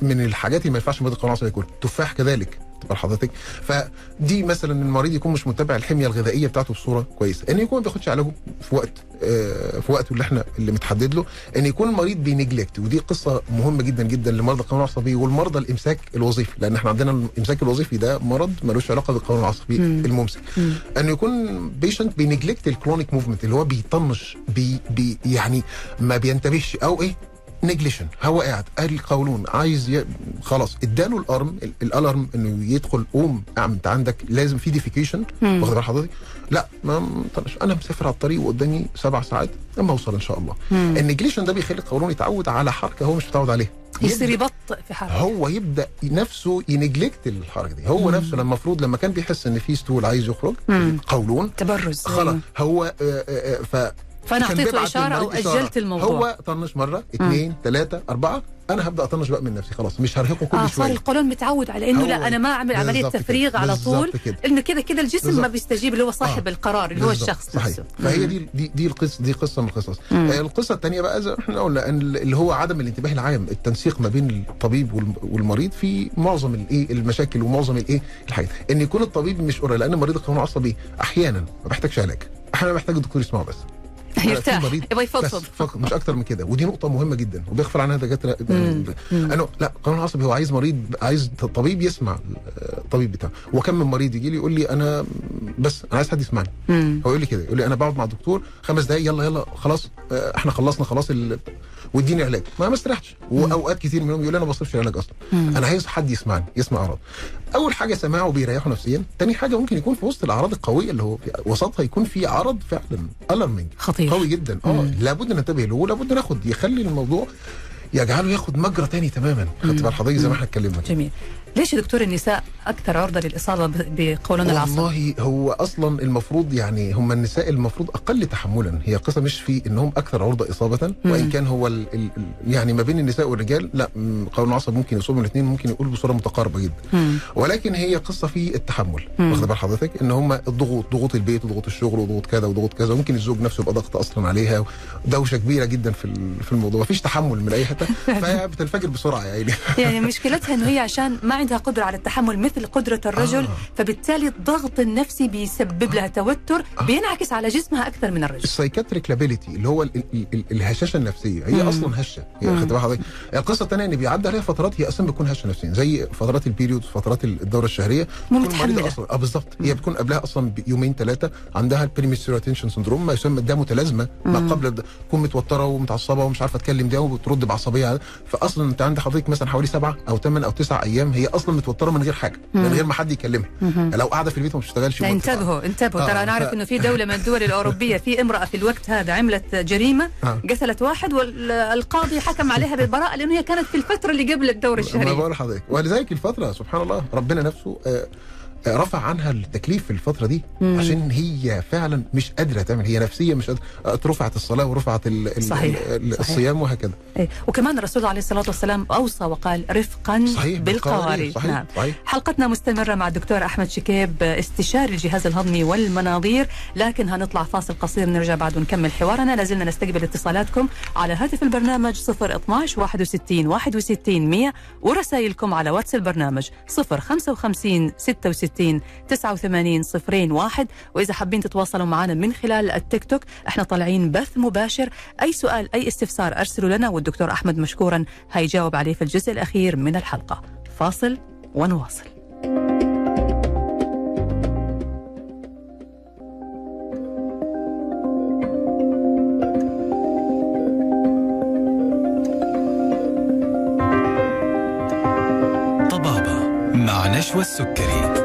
من الحاجات اللي ما ينفعش مريض القولون العصبي ياكل تفاح كذلك تبقى حضرتك فدي مثلا المريض يكون مش متبع الحمية الغذائية بتاعته بصورة كويسة. إن يكون ما بياخدش علاجه في وقت آه، في وقته اللي إحنا اللي متحدد له. إن يكون المريض بي neglect ودي قصة مهمة جدا جدا لمرضى القولون العصبي والمرضى الإمساك الوظيفي. لأن إحنا عندنا الإمساك الوظيفي ده مرض ملوش علاقة بالقولون العصبي الممسك. إن يكون patient بي neglect ال colonic movement اللي هو بيطنش بي بي يعني ما بينتبهش. أو إيه؟ neglection هو قاعد قال القولون عايز ي... خلاص اداله ال alarm ال- ال alarm إنه يدخل قوم انت عندك لازم في defecation واخد بال حضرتك؟ لا ما طنش. أنا مسافر على الطريق وقدامي سبع ساعات أما أوصل إن شاء الله. ال neglection ده بيخلي القولون يتعود على حركة هو مش متعود عليها. يصير يبطئ في حركة. هو يبدأ نفسه ي neglect الحركة دي. هو نفسه لما المفروض لما كان بيحس إن في stool عايز يخرج قولون تبرز. خلاص. هو آه، آه، آه، ف فأنا أعطيته إشارة أو. أجلت الموضوع هو طنش مرة اثنين ثلاثة أربعة أنا هبدأ أطنش بقى من نفسي خلاص مش هرهقه كل آه شوية صار القولون متعود على إنه لا أنا ما أعمل عملية كده. تفريغ على طول كده. إنه كذا كذا الجسم ما بالظبط. بيستجيب اللي هو صاحب آه. القرار اللي هو. الشخص صحيح. نفسه فهي دي دي دي القصة دي قصة من القصص آه القصة الثانية بقى زي ما إحنا قلنا اللي هو عدم الانتباه العام التنسيق ما بين الطبيب والم- والمريض في معظم الايه المشاكل ومعظم الايه الحاجات إن يكون الطبيب مش قريب لأن مريض القولون العصبي أحيانا ما بيحتاجش علاج أحيانا محتاج الدكتور يسمعه بس يرتاح. بس يفضفض مش أكتر من كده. ودي نقطة مهمة جدا وبيغفل عنها دكاترة انه لا القولون العصبي هو عايز مريض عايز طبيب يسمع آه، الطبيب بتاعه. وكم من مريض يجي لي يقول لي أنا بس أنا عايز حد يسمعني. هو يقول لي كده يقول لي أنا بقعد مع الدكتور خمس دقايق يلا يلا خلاص آه، إحنا خلصنا خلاص ال... واديني علاج. ما ما استريحتش وأوقات كتير منهم يقول لي أنا ما بصرفش علاج أصلا. أنا عايز حد يسمعني يسمع أعراض. أول حاجة سماعه بيريحه نفسيا تاني حاجة ممكن يكون في وسط الأعراض القوية اللي هو في وسطها يكون في عرض فعلا الارمنج خطير. قوي جدا. آه لابد ننتبه له ولابد ناخد يخلي الموضوع يجعله ياخد مجرى تاني تماما. خدت بال حضرتك زي ما إحنا اتكلمنا. جميل. ليش يا دكتور النساء أكثر عرضة للإصابة بقولون العصب؟ والله هو أصلا المفروض يعني هم النساء المفروض أقل تحملا. هي قصه مش في إنهم أكثر عرضة إصابة. وإن كان هو ال ال ال- يعني ما بين النساء والرجال لا قولون العصب ممكن يصيبهم الاثنين ممكن يقول بصورة متقاربة جدا. مم. ولكن هي قصة في التحمل. واخد بال حضرتك؟ إن هم الضغوط ضغوط البيت وضغوط الشغل وضغوط كذا وضغوط كذا. ممكن الزوج نفسه يبقى ضغط أصلا عليها. دوشة كبيرة جدا في في الموضوع. مفيش تحمل من أي حتة. (laughs) فهي بتنفجر بسرعة يا عيني. يعني مشكلتها إنه هي عشان ما عندها قدرة على التحمل مثل قدرة الرجل آه. فبالتالي الضغط النفسي بيسبب لها توتر بينعكس على جسمها أكثر من الرجل ال psychiatric lability اللي هو ال ال ال الهشاشة النفسية هي مم. أصلا هشة مم. هي خدت القصة الثانية إن بيعدي عليها فترات هي أصلا بتكون هشة نفسيا زي فترات ال period فترات بتكون مريضة متحملة. أصلا آه بالظبط هي بتكون قبلها أصلا بيومين ثلاثة عندها ال premenstrual tension syndrome ما يسمى ده متلازمة ما. قبل تكون متوترة ومتعصبة ومش عارفة تكلم ده وبترد بعصبية على- فاصلا أنت عندك حضرتك مثلا حوالي سبعه أو ثمان أو تسع أيام هي أصلا متوتره من غير حاجة من. غير ما حد يكلمها. لو قاعدة في البيت وما بتشتغلش انتبهوا انتبهوا آه، ترى ف- نعرف إنه في دولة من الدول الأوروبية في امرأة في الوقت هذا عملت جريمة آه. قتلت واحد والقاضي حكم عليها بالبراءة لأنه هي كانت في الفترة اللي قبل الدوره ما الشهريه بقول لحضرتك ولذلك الفترة سبحان الله ربنا نفسه آه، آه، رفع عنها التكليف في الفترة دي مم. عشان هي فعلا مش قادرة تعمل هي نفسيا مش قادرة آه، رفعت الصلاة ورفعت ال ال صحيح، ال صحيح. الصيام وهكذا إيه. وكمان الرسول عليه الصلاة والسلام أوصى وقال رفقا صحيح بالقواري صحيح نعم صحيح حلقتنا مستمرة مع الدكتور أحمد شكيب استشاري الجهاز الهضمي والمناظير لكن هنطلع فاصل قصير نرجع بعد ونكمل حوارنا لازلنا نستقبل اتصالاتكم على هاتف البرنامج 012 61 61 100 ورسائلكم على واتس البرنامج 055 66 89 صفرين واحد. وإذا حابين تتواصلوا معنا من خلال التيك توك إحنا طالعين بث مباشر. أي سؤال أي استفسار أرسلوا لنا والدكتور أحمد مشكورا هيجاوب عليه في الجزء الأخير من الحلقة. فاصل ونواصل. نشوى السكري.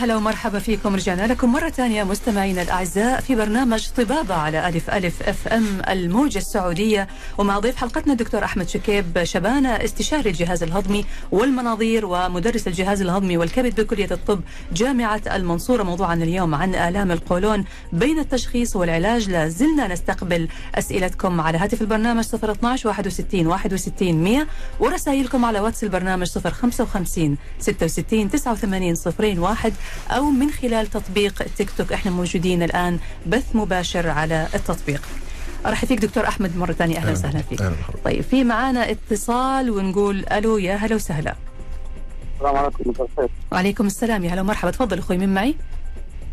هلا ومرحبا فيكم. رجعنا لكم مرة ثانية مستمعينا الأعزاء في برنامج طبابة على ألف ألف أف أم الموجة السعودية. ومع ضيف حلقتنا الدكتور أحمد شكيب شبانة استشاري الجهاز الهضمي والمناظير ومدرس الجهاز الهضمي والكبد بكلية الطب جامعة المنصورة. موضوعنا اليوم عن آلام القولون بين التشخيص والعلاج. لا زلنا نستقبل أسئلتكم على هاتف البرنامج 012 61 61 100 ورسائلكم على واتس البرنامج 055 66 89 صفرين واحد. أو من خلال تطبيق تيك توك. إحنا موجودين الآن بث مباشر على التطبيق. أرحب فيك دكتور أحمد مرة ثانية. أهلا وسهلا فيك. أهلا. طيب في معانا اتصال ونقول ألو يا هلا وسهلا. السلام عليكم مساء الخير وعليكم السلام يا هلا ومرحبا. تفضل أخوي من معي؟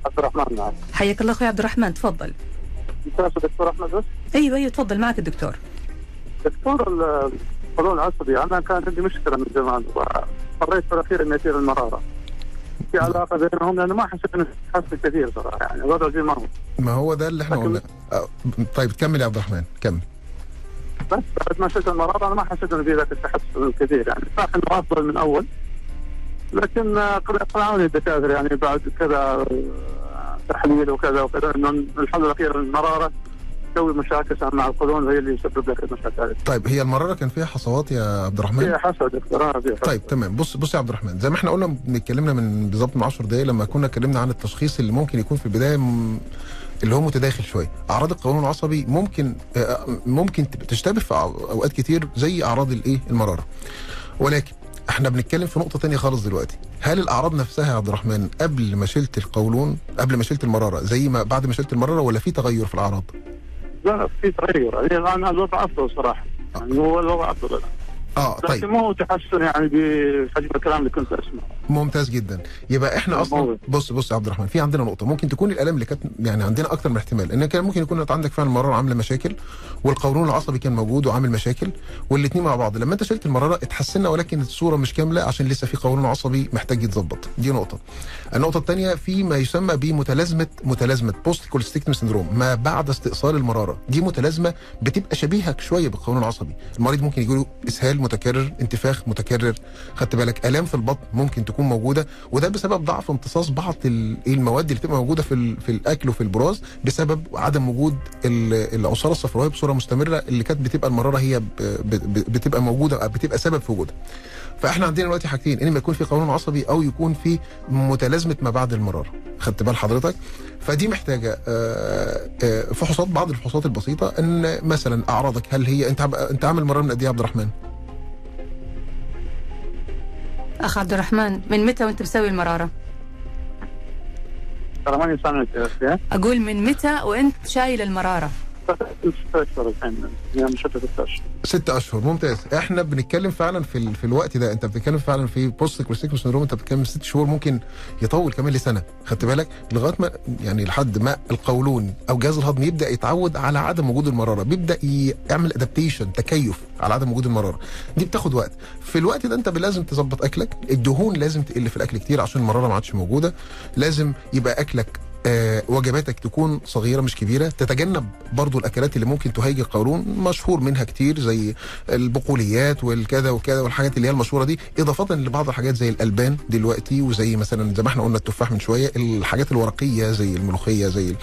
عبد الرحمن معك. حياك الله أخوي عبد الرحمن تفضل. دكتور أحمد؟ بس أيوة أيوة تفضل معك الدكتور. دكتور ال- القولون العصبي أنا كان عندي مشكلة من زمان واضطريت في الأخير إني أثير المرارة. في علاقة بينهم لأنه ما حسيت اني حسيت كثير صراحة يعني الوضع زي ما هو. ما هو ده اللي إحنا قلنا. طيب كمل يا عبد الرحمن كمل. بس بعد ما شلت المراره أنا ما حسيت إنه في ذاك التحسن الكثير يعني صح إنه أفضل من أول لكن اقنعوني الدكاترة يعني بعد كذا تحليل وكذا وكذا إنه الحل الأخير المرارة. تسوي مشاكل مع القولون هي اللي يسبب لك المشاكل. طيب هي المراره كان فيها حصوات يا عبد الرحمن؟ فيها حسد دكتور آه، فيها. طيب تمام. بص بص يا عبد الرحمن زي ما إحنا قلنا اتكلمنا من بالظبط من 10 دقائق لما كنا اتكلمنا عن التشخيص اللي ممكن يكون في البداية م- اللي هو متداخل شوية. أعراض القولون العصبي ممكن آه، ممكن تبقى تشتبه في أوقات كتير زي أعراض الإيه؟ المرارة. ولكن إحنا بنتكلم في نقطة تانية خالص دلوقتي. هل الأعراض نفسها يا عبد الرحمن قبل ما شلت القولون قبل ما شلت المرارة زي ما بعد ما شلت المرارة ولا في تغير في الأعراض؟ لا في تغير يعني الان الوضع افضل صراحة. يعني هو الوضع افضل الان آه لكن طيب. مو تحسن يعني بحجم الكلام اللي كنت أسمعه. ممتاز جدا. يبقى إحنا أصلا موجود. بص بص يا عبد الرحمن في عندنا نقطة. ممكن تكون الالام اللي كانت يعني عندنا أكتر من احتمال إن كان ممكن يكون عندك فعلا المراره عامله مشاكل والقولون العصبي كان موجود وعامل مشاكل والاثنين مع بعض. لما أنت شلت المرارة اتحسنا ولكن الصورة مش كاملة عشان لسه في قولون عصبي محتاج يتظبط. دي نقطة. النقطة الثانية في ما يسمى بمتلازمة متلازمة post cholecystectomy syndrome ما بعد استئصال المرارة. دي متلازمة بتبقى شبيهة شوية بالقولون العصبي. المريض ممكن يجي له إسهال متكرر انتفاخ متكرر. خدت بالك؟ آلام في البطن ممكن تكون موجودة وده بسبب ضعف امتصاص بعض ال- المواد اللي بتبقى موجودة في في الأكل وفي البراز بسبب عدم وجود ال- العصاره الصفراوية بصورة مستمرة اللي كانت بتبقى المرارة هي بتبقى موجودة بتبقى سبب في وجودها. فإحنا عندنا دلوقتي حاجتين اما يكون في قولون عصبي أو يكون في متلازمة ما بعد المرارة. خدت بال حضرتك؟ فدي محتاجة آه، آه، فحوصات بعض الفحوصات البسيطة إن مثلا أعراضك هل هي أنت أنت عامل مرارة من قد إيه يا عبد الرحمن؟ أخ عبد الرحمن من متى وأنت مسوي المرارة؟ ترى ماني أقول من متى وأنت شايل المرارة؟ ست أشهر يعني ست أشهر. أشهر. ممتاز. إحنا بنتكلم فعلا في ال... في الوقت ده. أنت بتتكلم فعلا في post cholecystectomy syndrome أنت بتتكلم ست شهور ممكن يطول كمان لسنة. خدت بالك؟ لغاية ما يعني لحد ما القولون أو الجهاز الهضمي يبدأ يتعود على عدم وجود المرارة. بيبدأ يعمل ادابتيشن تكيف على عدم وجود المرارة. دي بتاخد وقت. في الوقت ده أنت لازم تظبط أكلك. الدهون لازم تقل في الأكل كتير عشان المرارة ما عادش موجودة. لازم يبقى أكلك آه، وجباتك تكون صغيرة مش كبيرة. تتجنب برضو الأكلات اللي ممكن تهيج القولون مشهور منها كتير زي البقوليات والكذا وكذا والحاجات اللي هي المشهورة دي. إضافة لبعض الحاجات زي الألبان دلوقتي وزي مثلا زي ما إحنا قلنا التفاح من شوية الحاجات الورقية زي الملوخية زي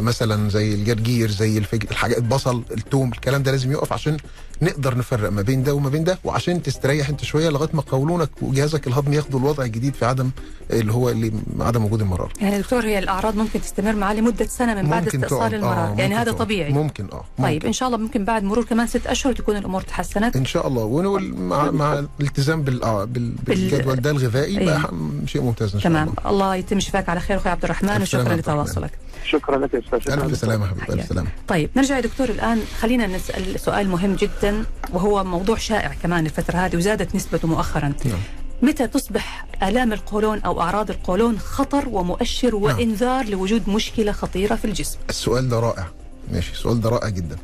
مثلا زي الجرجير زي الفجر الحاجات البصل الثوم الكلام ده لازم يقف عشان نقدر نفرق ما بين ده وما بين ده وعشان تستريح انت شوية لغاية ما قولونك وجهازك الهضمي ياخدوا الوضع الجديد في عدم اللي هو اللي عدم وجود المرارة. يعني دكتور هي الأعراض ممكن تستمر معاه لمدة سنة من بعد استئصال المرارة. آه، يعني ممكن هذا تقعد. طبيعي. ممكن آه طيب ممكن. إن شاء الله ممكن بعد مرور كمان ست أشهر تكون الأمور تحسنت. إن شاء الله. ونقول مع, مع الالتزام بال... آه، بال... بالجدول ده الغذائي إيه. ح- شيء ممتاز إن شاء تمام. الله. الله يتم شفاك على خير أخوي عبد الرحمن وشكرا. لتواصلك. شكرا لك يا أستاذ شكراً. ألف سلامة حبيبي ألف سلامة. طيب نرجع يا دكتور الآن. خلينا نسأل سؤال مهم جدا. وهو موضوع شائع كمان الفترة هذه وزادت نسبته مؤخرا. نعم. متى تصبح آلام القولون أو أعراض القولون خطر ومؤشر وإنذار لوجود مشكلة خطيرة في الجسم؟ السؤال ده رائع. ماشي السؤال ده رائع جدا.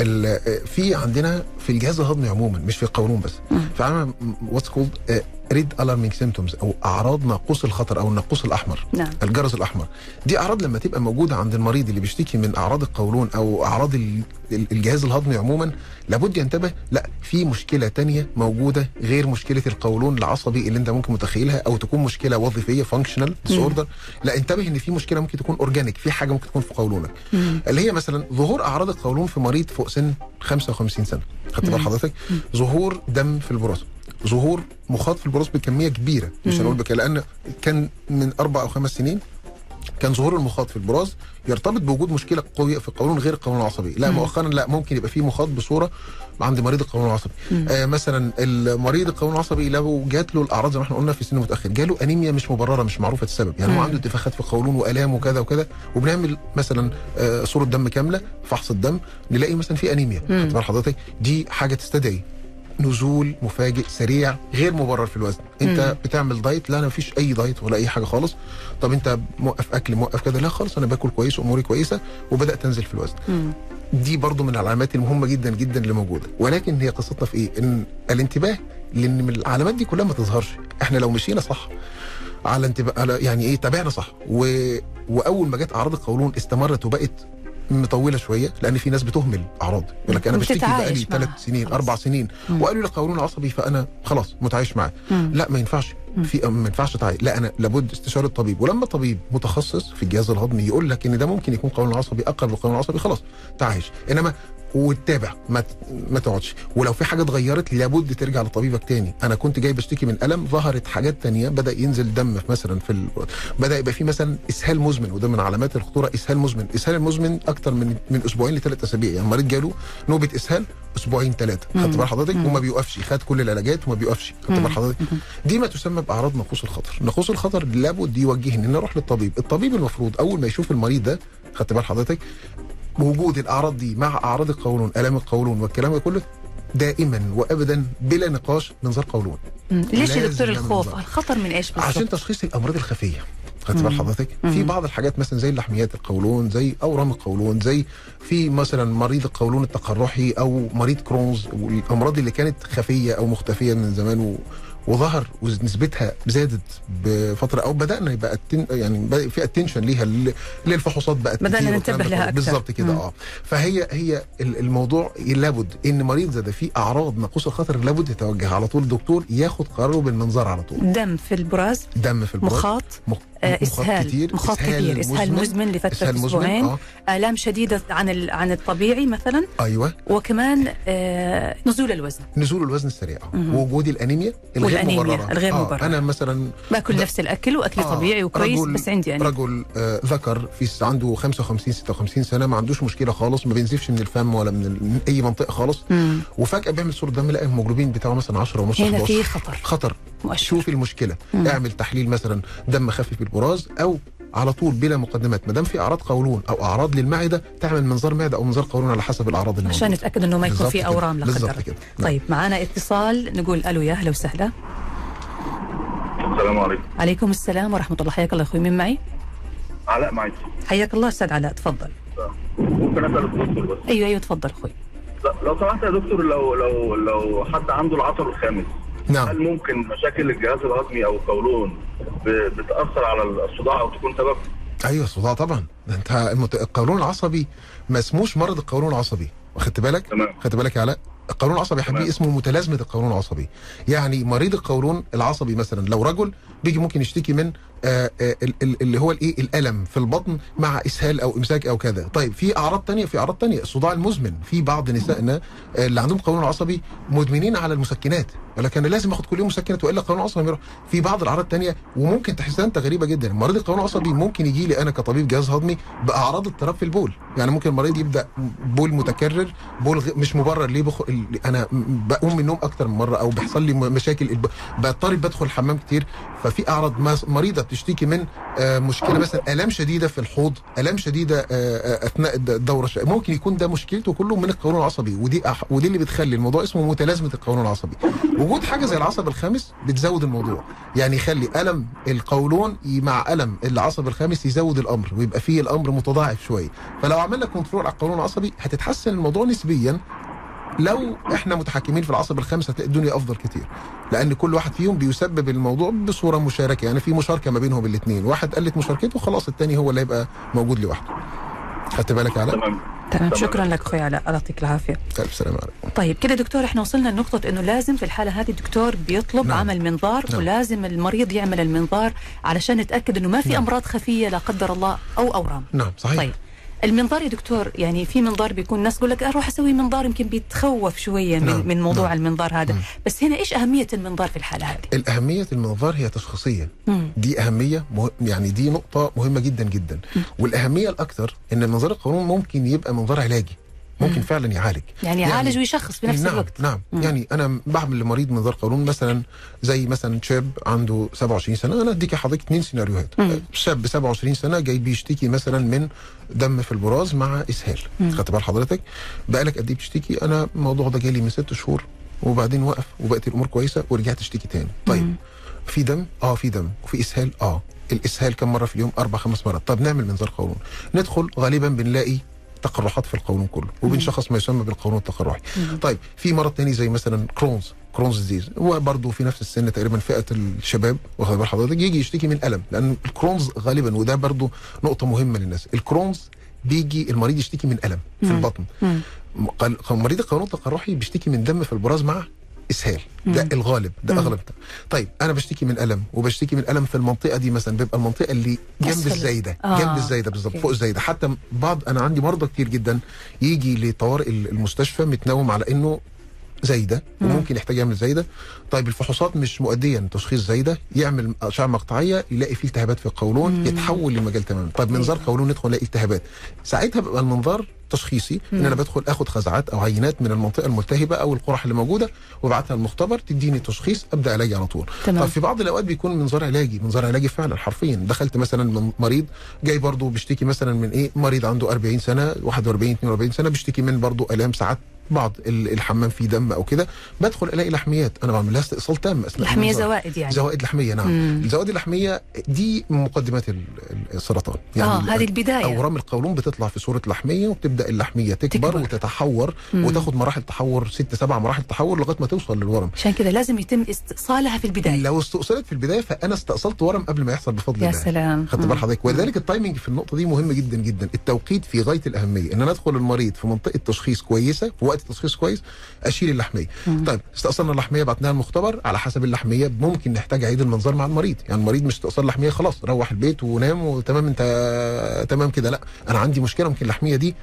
ال- في عندنا في الجهاز الهضمي عموما مش في القولون بس. في عندنا what's called red alarming symptoms أو أعراض ناقوس الخطر أو الناقوس الأحمر. نعم. الجرس الأحمر. دي أعراض لما تبقى موجودة عند المريض اللي بيشتكي من أعراض القولون أو أعراض ال- ال- الجهاز الهضمي عموما لابد ينتبه لا في مشكلة تانية موجودة غير مشكلة القولون العصبي اللي أنت ممكن متخيلها أو تكون مشكلة وظيفية functional disorder لا انتبه إن في مشكلة ممكن تكون organic في حاجة ممكن تكون في قولونك. اللي هي مثلا ظهور أعراض القولون في مريض فوق سن 55 سنة. خدت بال حضرتك؟ ظهور دم في البراز ظهور مخاط في البراز بكمية كبيرة. مش هنقول بك لأن كان من أربع أو خمس سنين كان ظهور المخاط في البراز يرتبط بوجود مشكلة قوية في القولون غير القولون العصبي. لا مؤخرا لا ممكن يبقى في مخاط بصورة عند مريض القولون العصبي. آه مثلا المريض القولون العصبي لو جات له الأعراض زي ما إحنا قلنا في سن متأخر جاله أنيميا مش مبررة مش معروفة السبب. يعني هو عنده انتفاخات في القولون وألام وكذا وكذا وبنعمل مثلا آه صورة دم كاملة فحص الدم نلاقي مثلا في أنيميا. خدت حضرتك دي حاجة تستدعي. نزول مفاجئ سريع غير مبرر في الوزن. انت بتعمل diet لا أنا مفيش أي diet ولا أي حاجة خالص. طب انت موقف أكل موقف كده لا خالص أنا باكل كويس وأموري كويسة وبدأت انزل في الوزن. مم. دي برضو من العلامات المهمة جدا جدا اللي موجودة. ولكن هي قصتنا في إيه؟ إن الانتباه لأن من العلامات دي كلها ما تظهرش. إحنا لو مشينا صح على انتباه على يعني إيه تابعنا صح. و... وأول ما جت أعراض القولون استمرت وبقت مطولة شوية لأن في ناس بتهمل أعراض. يقول لك أنا بشتكي بقالي. ثلاث سنين خلاص. أربع سنين وقالوا لي قولون عصبي فأنا خلاص متعايش معاه. لا ما ينفعش. في ما ينفعش تعايش لا أنا لابد استشارة طبيب ولما طبيب متخصص في الجهاز الهضمي يقول لك إن ده ممكن يكون قولون عصبي اقرب للقولون العصبي خلاص تعايش. إنما وتتابع. ما ما تقعدش. ولو في حاجة اتغيرت لابد ترجع لطبيبك تاني. أنا كنت جاي بشتكي من ألم ظهرت حاجات تانية بدأ ينزل دم في مثلا في ال... بدأ يبقى في مثلا إسهال مزمن وده من علامات الخطورة إسهال مزمن. إسهال المزمن أكتر من من أسبوعين لثلاث أسابيع. يعني المريض جاله نوبة إسهال أسبوعين ثلاثة خدت بال حضرتك؟ وما بيوقفش. خد كل العلاجات وما بيوقفش. خدت بال حضرتك؟ دي ما تسمى بأعراض نقوص الخطر. نقوص الخطر لابد يوجهني إن أروح للطبيب. الطبيب المفروض أول ما يشوف المريض ده خدت بال حضرتك وجود الأعراض دي مع أعراض القولون آلام القولون والكلام ده كله دائما وابدا بلا نقاش منظار قولون. ليش يا دكتور الخوف. الخطر من إيش عشان بالضبط تشخيص الأمراض الخفية. خدت بال حضرتك؟ في بعض الحاجات مثلا زي لحميات القولون زي أورام القولون زي في مثلا مريض القولون التقرحي أو مريض Crohn's والأمراض اللي كانت خفية أو مختفية من زمان و... وظهر ونسبتها زادت بفترة أو بدأنا يبقى ال atten- يعني في attention ليها للفحوصات بقت كتير ننتبه لها. أكتر. بالظبط كده. آه فهي هي ال- الموضوع لابد إن مريض زي ده فيه أعراض ناقوس الخطر لابد يتوجه على طول دكتور ياخد قراره بالمنظار على طول دم في البراز دم في البراز مخاط مخ... مخاط إسهال كتير مخاط كبير إسهال مزمن لفترة أسبوعين. آه. الام شديدة عن عن الطبيعي مثلا. أيوه. وكمان آه نزول الوزن. نزول الوزن السريع ووجود الأنيميا الغير والأنيميا مبررة. الغير آه. أنا مثلا باكل ده- نفس الأكل واكلي آه، طبيعي وكويس بس عندي يعني. رجل آه ذكر في عنده 55 56 سنة ما عندوش مشكلة خالص ما بينزفش من الفم ولا من, ال- من أي منطقة خالص. مم. وفجأة بيعمل صورة دم لا الهيموجلوبين بتاعه مثلا 10 ونص هنا 11 في خطر. خطر. مؤشر. شوف المشكلة. مم. اعمل تحليل مثلا دم خفيف بالبراز أو على طول بلا مقدمات. ما دام في أعراض قولون أو أعراض للمعدة تعمل منظار معدة أو منظار قولون على حسب الأعراض الموجوده عشان نتأكد إنه ما يكون في. أورام لا قدر. كده. نعم. طيب معنا اتصال. نقول ألو يا أهلا وسهلا. السلام عليكم. عليكم السلام ورحمة الله. حياك الله أخوي مين معي؟ علاء معاك حياك الله أستاذ علاء تفضل. ممكن أسأل الدكتور بس؟ أيوه أيوه تفضل أخوي. لا، لو سمحت يا دكتور لو لو لو حد عنده العصب الخامس. نعم هل ممكن مشاكل الجهاز الهضمي أو القولون بتأثر على الصداع أو تكون سبب؟ أيوه الصداع طبعا ده أنت. القولون العصبي ما اسموش مرض القولون العصبي واخدت بالك تمام. خدت بالك يا علاء القولون العصبي يا حبيبي. اسمه متلازمة القولون العصبي يعني مريض القولون العصبي مثلا لو رجل بيجي ممكن يشتكي من آه آه ال- ال- اللي هو الإيه؟ الألم في البطن مع إسهال أو إمساك أو كذا. طيب في أعراض تانية في أعراض تانية. الصداع المزمن. في بعض نسائنا آه، اللي عندهم قولون عصبي مدمنين على المسكنات. ولكن لازم آخد كل يوم مسكنات وإلا القولون العصبي يروح في بعض الأعراض التانية وممكن تحسها أنت غريبة جدا. مريض القولون العصبي ممكن يجي لي أنا كطبيب جهاز هضمي بأعراض اضطراب في البول. يعني ممكن المريض يبدأ بول متكرر بول. مش مبرر. ليه بخ... أنا بقوم من النوم أكتر من مرة أو بيحصل لي مشاكل الب... بضطرب بدخل الحمام كتير. ففي أعراض مريضة بتشتكي من آه، مشكلة مثلا آلام شديدة في الحوض آلام شديدة آه، آه، أثناء الد- الدورة الش- ممكن يكون ده مشكلته كله من القولون العصبي ودي أح... ودي اللي بتخلي الموضوع اسمه متلازمة القولون العصبي. وجود حاجة زي العصب الخامس بتزود الموضوع. يعني يخلي ألم القولون مع ألم العصب الخامس يزود الأمر ويبقى فيه الأمر متضاعف شوية. فلو عملنا كنترول على القولون العصبي هتتحسن الموضوع نسبيا لو إحنا متحكمين في العصب الخامس هتلاقي الدنيا أفضل كتير. لأن كل واحد فيهم بيسبب الموضوع بصورة مشاركة. يعني في مشاركة ما بينهم الاثنين واحد قلت مشاركته خلاص الثاني هو اللي هيبقى موجود لوحده. خدت بالك يا علاء؟ تمام. شكرا لك أخوي علاء. الله يعطيك العافية. ألف سلامة عليكم. طيب كده دكتور إحنا وصلنا لنقطة إنه لازم في الحالة هذه الدكتور بيطلب نعم. عمل منظار نعم. ولازم المريض يعمل المنظار علشان نتأكد إنه ما في نعم. أمراض خفية لا قدر الله أو أورام. نعم صحيح. طيب. المنظار يا دكتور يعني في منظار بيكون ناس تقول لك أروح أسوي منظار يمكن بيتخوف شوية من, نعم. من موضوع نعم. المنظار هذا مم. بس هنا إيش أهمية المنظار في الحالة هذه؟ الأهمية المنظار هي تشخيصية مم. دي أهمية مه... يعني دي نقطة مهمة جدا جدا والأهمية الأكثر إن منظار القانون ممكن يبقى منظار علاجي ممكن مم. فعلا يعالج. يعني يعالج ويشخص في نفس نعم الوقت. نعم. مم. يعني أنا بعمل لمريض منظار قولون مثلا زي مثلا شاب عنده 27 سنة أنا أديك حضرتك اثنين سيناريوهات. مم. شاب 27 سنة جاي بيشتكي مثلا من دم في البراز مع إسهال. خدت بال حضرتك؟ بقالك قد إيه بتشتكي؟ أنا الموضوع ده جالي من ست شهور وبعدين وقف وبقت الأمور كويسة ورجعت أشتكي تاني. طيب مم. في دم؟ آه في دم. وفي إسهال؟ آه. الإسهال كم مرة في اليوم؟ أربع خمس مرات. طب نعمل منظار قولون. ندخل غالبا بنلاقي تقرحات في القولون كله وبنشخص ما يسمى بالقولون التقرحي. طيب في مرض تاني زي مثلا Crohn's Crohn's disease هو برضه في نفس السن تقريبا فئة الشباب واخد بال حضرتك؟ يجي يشتكي من ألم لأن ال Crohn's غالبا وده برضه نقطة مهمة للناس ال Crohn's بيجي المريض يشتكي من ألم في. البطن. مريض القولون التقرحي بيشتكي من دم في البراز مع إسهال ده. الغالب ده مم. أغلب طيب أنا بشتكي من ألم وبشتكي من ألم في المنطقة دي مثلا بيبقى المنطقة اللي جنب. الزايدة آه. جنب الزايدة بالظبط. فوق الزايدة حتى بعض أنا عندي مرضى كتير جدا يجي لطوارئ المستشفى متنوم على إنه زايدة مم. وممكن يحتاج يعمل زايدة طيب الفحوصات مش مؤديه لتشخيص زايدة يعمل أشعة مقطعية يلاقي فيه التهابات في القولون مم. يتحول لمجال تماما طيب منظار أيوة. قولون ندخل نلاقي التهابات ساعتها بيبقى المنظار تشخيصي إن مم. أنا بدخل آخد خزعات أو عينات من المنطقة الملتهبة أو القرح اللي موجودة وأبعتها المختبر تديني تشخيص أبدأ علاجي على طول تمام. طب في بعض الأوقات بيكون منظار علاجي منظار علاجي فعلا حرفيا دخلت مثلا من مريض جاي برضه بيشتكي مثلا من إيه مريض عنده 40 سنة 41 42 سنة بيشتكي من برضه ألام ساعات بعض ال- الحمام فيه دم أو كده بدخل ألاقي لحميات أنا بعمل لها استئصال تام اثناء لحمية. زوائد يعني زوائد لحمية نعم مم. الزوائد اللحميه دي مقدمات ال- ال- السرطان آه ال- هذه البدايه اورام القولون بتطلع في صورة لحمية وبتبدأ تبدأ اللحمية تكبر, تكبر. وتتحور مم. وتاخد مراحل تحور ست سبع مراحل تحور لغاية ما توصل للورم. عشان كذا لازم يتم استئصالها في البداية. لو استؤصلت في البداية فأنا استأصلت ورم قبل ما يحصل بفضل يا الله. سلام. خدت. بال حضرتك. ولذلك التايمنج في النقطة دي مهم جدا جدا. التوقيت في غاية الأهمية. إن أنا أدخل المريض في منطقة تشخيص كويسة في وقت تشخيص كويس أشيل اللحمية. مم. طيب استأصلنا اللحمية بعتناها المختبر. على حسب اللحمية ممكن نحتاج عيد المنظار مع المريض. يعني المريض مش استئصال لحمية خلاص روح البيت ونام وتمام أنت تمام كده. لا أنا عندي مشكلة ممكن اللحمية دي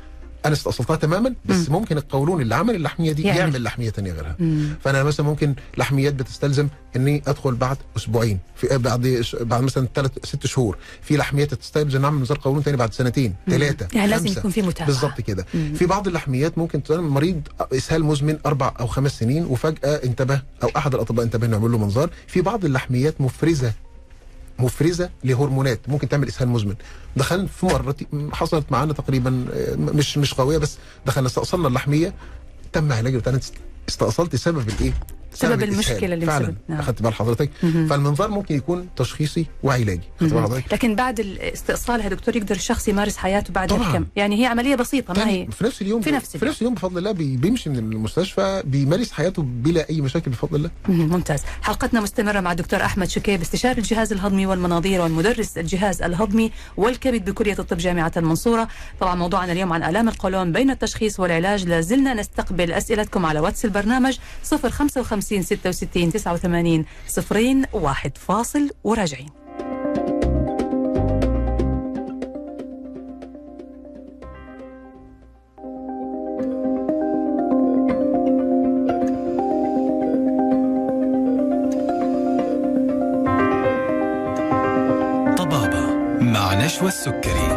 أنا استأصلتها تماما بس ممكن القولون اللي عمل اللحمية دي يعمل. يعمل لحمية تانية غيرها مم. فأنا مثلا ممكن لحميات بتستلزم إني أدخل بعد أسبوعين في بعد بعد مثلا ثلاث ست شهور في لحميات تستلزم نعمل نظام قولون تاني بعد سنتين ثلاثة يعني لازم خمسة. يكون في متابعه بالظبط كده مم. في بعض اللحميات ممكن مريض إسهال مزمن أربع أو خمس سنين وفجأة انتبه أو أحد الأطباء انتبه نعمل له منظار في بعض اللحميات مفرزة مفرزة لهرمونات ممكن تعمل إسهال مزمن دخلنا في مرة حصلت معانا تقريبا آه، مش مش قويه بس دخلنا استأصلنا اللحمية تم علاج بتاعنا استأصلت سبب الإيه؟ سبب. المشكلة اللي فعلا. نعم. اخدت بال حضرتك. فالمنظار ممكن يكون تشخيصي وعلاجي. اخدت بال حضرتك. لكن بعد الاستئصالها دكتور يقدر الشخص يمارس حياته بعد طبعاً. كم يعني هي عملية بسيطة ما هي؟ في نفس اليوم في نفس في اليوم. نفس اليوم بفضل الله بي- بيمشي من المستشفى بيمارس حياته بلا أي مشاكل بفضل الله. مم، ممتاز. حلقتنا مستمرة مع الدكتور أحمد شكيب استشاري الجهاز الهضمي والمناظير والمدرس الجهاز الهضمي والكبد بكلية الطب جامعة المنصورة. طبعا موضوعنا اليوم عن آلام القولون بين التشخيص والعلاج. لازلنا نستقبل أسئلتكم على واتس البرنامج 055 66 89 صفرين واحد فاصل وراجعين. طبابة مع نشوى السكري.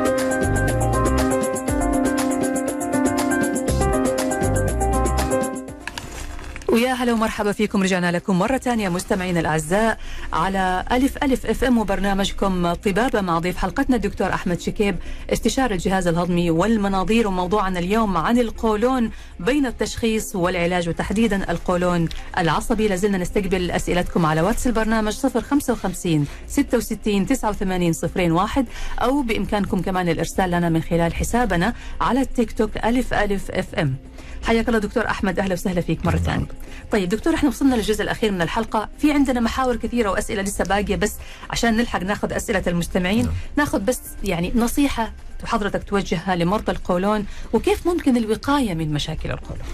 هلا ومرحبا فيكم. رجعنا لكم مرة ثانية مستمعينا الأعزاء على ألف ألف أف إم وبرنامجكم طبابة مع ضيف حلقتنا الدكتور أحمد شكيب استشاري الجهاز الهضمي والمناظير وموضوعنا اليوم عن القولون بين التشخيص والعلاج وتحديدا القولون العصبي. لازلنا نستقبل أسئلتكم على واتس البرنامج 055 66 89 01 أو بإمكانكم كمان الإرسال لنا من خلال حسابنا على التيك توك ألف ألف أف إم. حياك الله دكتور أحمد أهلا وسهلا فيك مرة ثانية. طيب دكتور إحنا وصلنا للجزء الأخير من الحلقة، في عندنا محاور كثيرة وأسئلة لسه باقية بس عشان نلحق ناخذ أسئلة المستمعين، ناخذ بس يعني نصيحة حضرتك توجهها لمرضى القولون وكيف ممكن الوقاية من مشاكل القولون.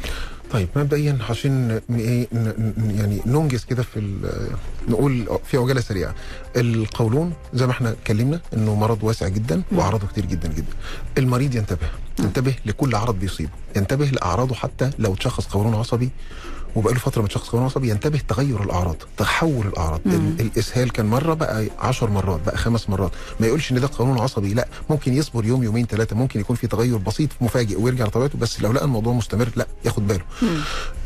طيب مبدئيا عشان إيه يعني ننجز كده في نقول في عجالة سريعة. القولون زي ما إحنا اتكلمنا إنه مرض واسع جدا وأعراضه كتير جدا جدا. المريض ينتبه ينتبه لكل عرض بيصيبه ينتبه لأعراضه حتى لو تشخص قولون عصبي وبقاله فترة متشخص قولون عصبي ينتبه تغير الأعراض تحول الأعراض. ال- الإسهال كان مرة بقى 10 مرات بقى خمس مرات. ما يقولش إن ده قولون عصبي لا. ممكن يصبر يوم يومين ثلاثة ممكن يكون في تغير بسيط مفاجئ ويرجع لطبيعته بس لو لقى الموضوع مستمر لا ياخد باله.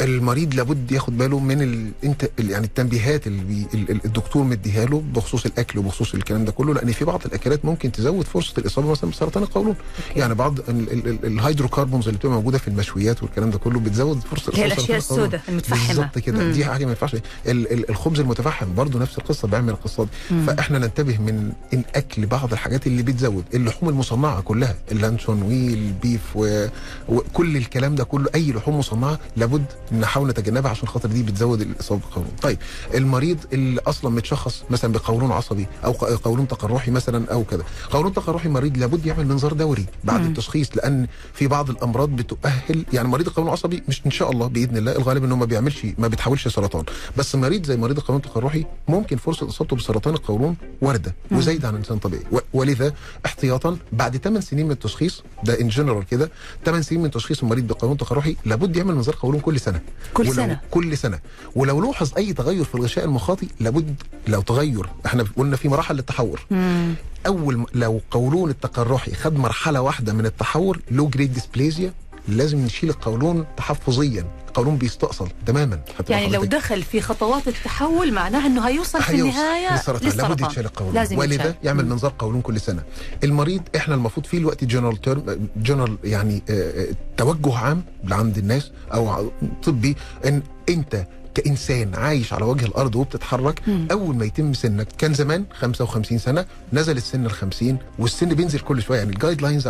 المريض لابد ياخد باله من ال... انت يعني التنبيهات اللي بي... ال- ال- الدكتور مديها له بخصوص الأكل وبخصوص الكلام ده كله لأن في بعض الأكلات ممكن تزود فرصة الإصابة مثلا بسرطان القولون. يعني بعض ال... ال... ال... ال hydrocarbons اللي بتبقى موجودة في المشويات والكلام ده كله بتزود فرصة هي بسرطان القولون. السوداء المتفحمة. بالظبط كده. مم. دي حاجة ما ينفعش. ال... ال... الخبز المتفحم برضه نفس القصة بيعمل القصة دي فإحنا ننتبه من إن أكل بعض الحاجات اللي بتزود اللحوم المصنعة كلها اللانشون وال beef و... وكل الكلام ده كله أي لحوم مصنعة لابد نحاول نتجنبها عشان خاطر دي بتزود الإصابة بالقولون. طيب المريض اللي أصلا متشخص مثلا بقولون عصبي أو قولون تقرحي مثلا أو كده. قولون تقرحي مريض لابد يعمل منظار دوري بعد التشخيص لأن في بعض الأمراض بتؤهل يعني مريض القولون العصبي مش إن شاء الله بإذن الله الغالب انه ما بيعملش ما بيتحولش سرطان. بس مريض زي مريض القولون التقرحي ممكن فرصة إصابته بسرطان القولون واردة وزايده عن الانسان الطبيعي ولذا احتياطا بعد 8 سنين من التشخيص ده ان جنرال كده 8 سنين من تشخيص المريض بقولون تقرحي لابد يعمل منظار قولون كل سنة. كل ولو سنة. كل سنة. ولو لوحظ أي تغير في الغشاء المخاطي لابد لو تغير. إحنا قلنا في مراحل للتحور. مم. أول لو قولون التقرحي خد مرحلة واحدة من التحور low grade dysplasia لازم نشيل القولون تحفظيا. القولون بيستأصل تماما خدت يعني لو؟ دخل في خطوات التحول معناها إنه هيوصل في النهاية للسرطان لابد يتشال القولون لازم ولذا يتشال. يعمل منظار قولون كل سنة. المريض إحنا المفروض فيه الوقت general term general يعني آه، آه، توجه عام عند الناس أو طبي إن أنت كإنسان عايش على وجه الأرض وبتتحرك مم. أول ما يتم سنك كان زمان 55 سنة نزل السن ال 50 والسن بينزل كل شوية. يعني ال guidelines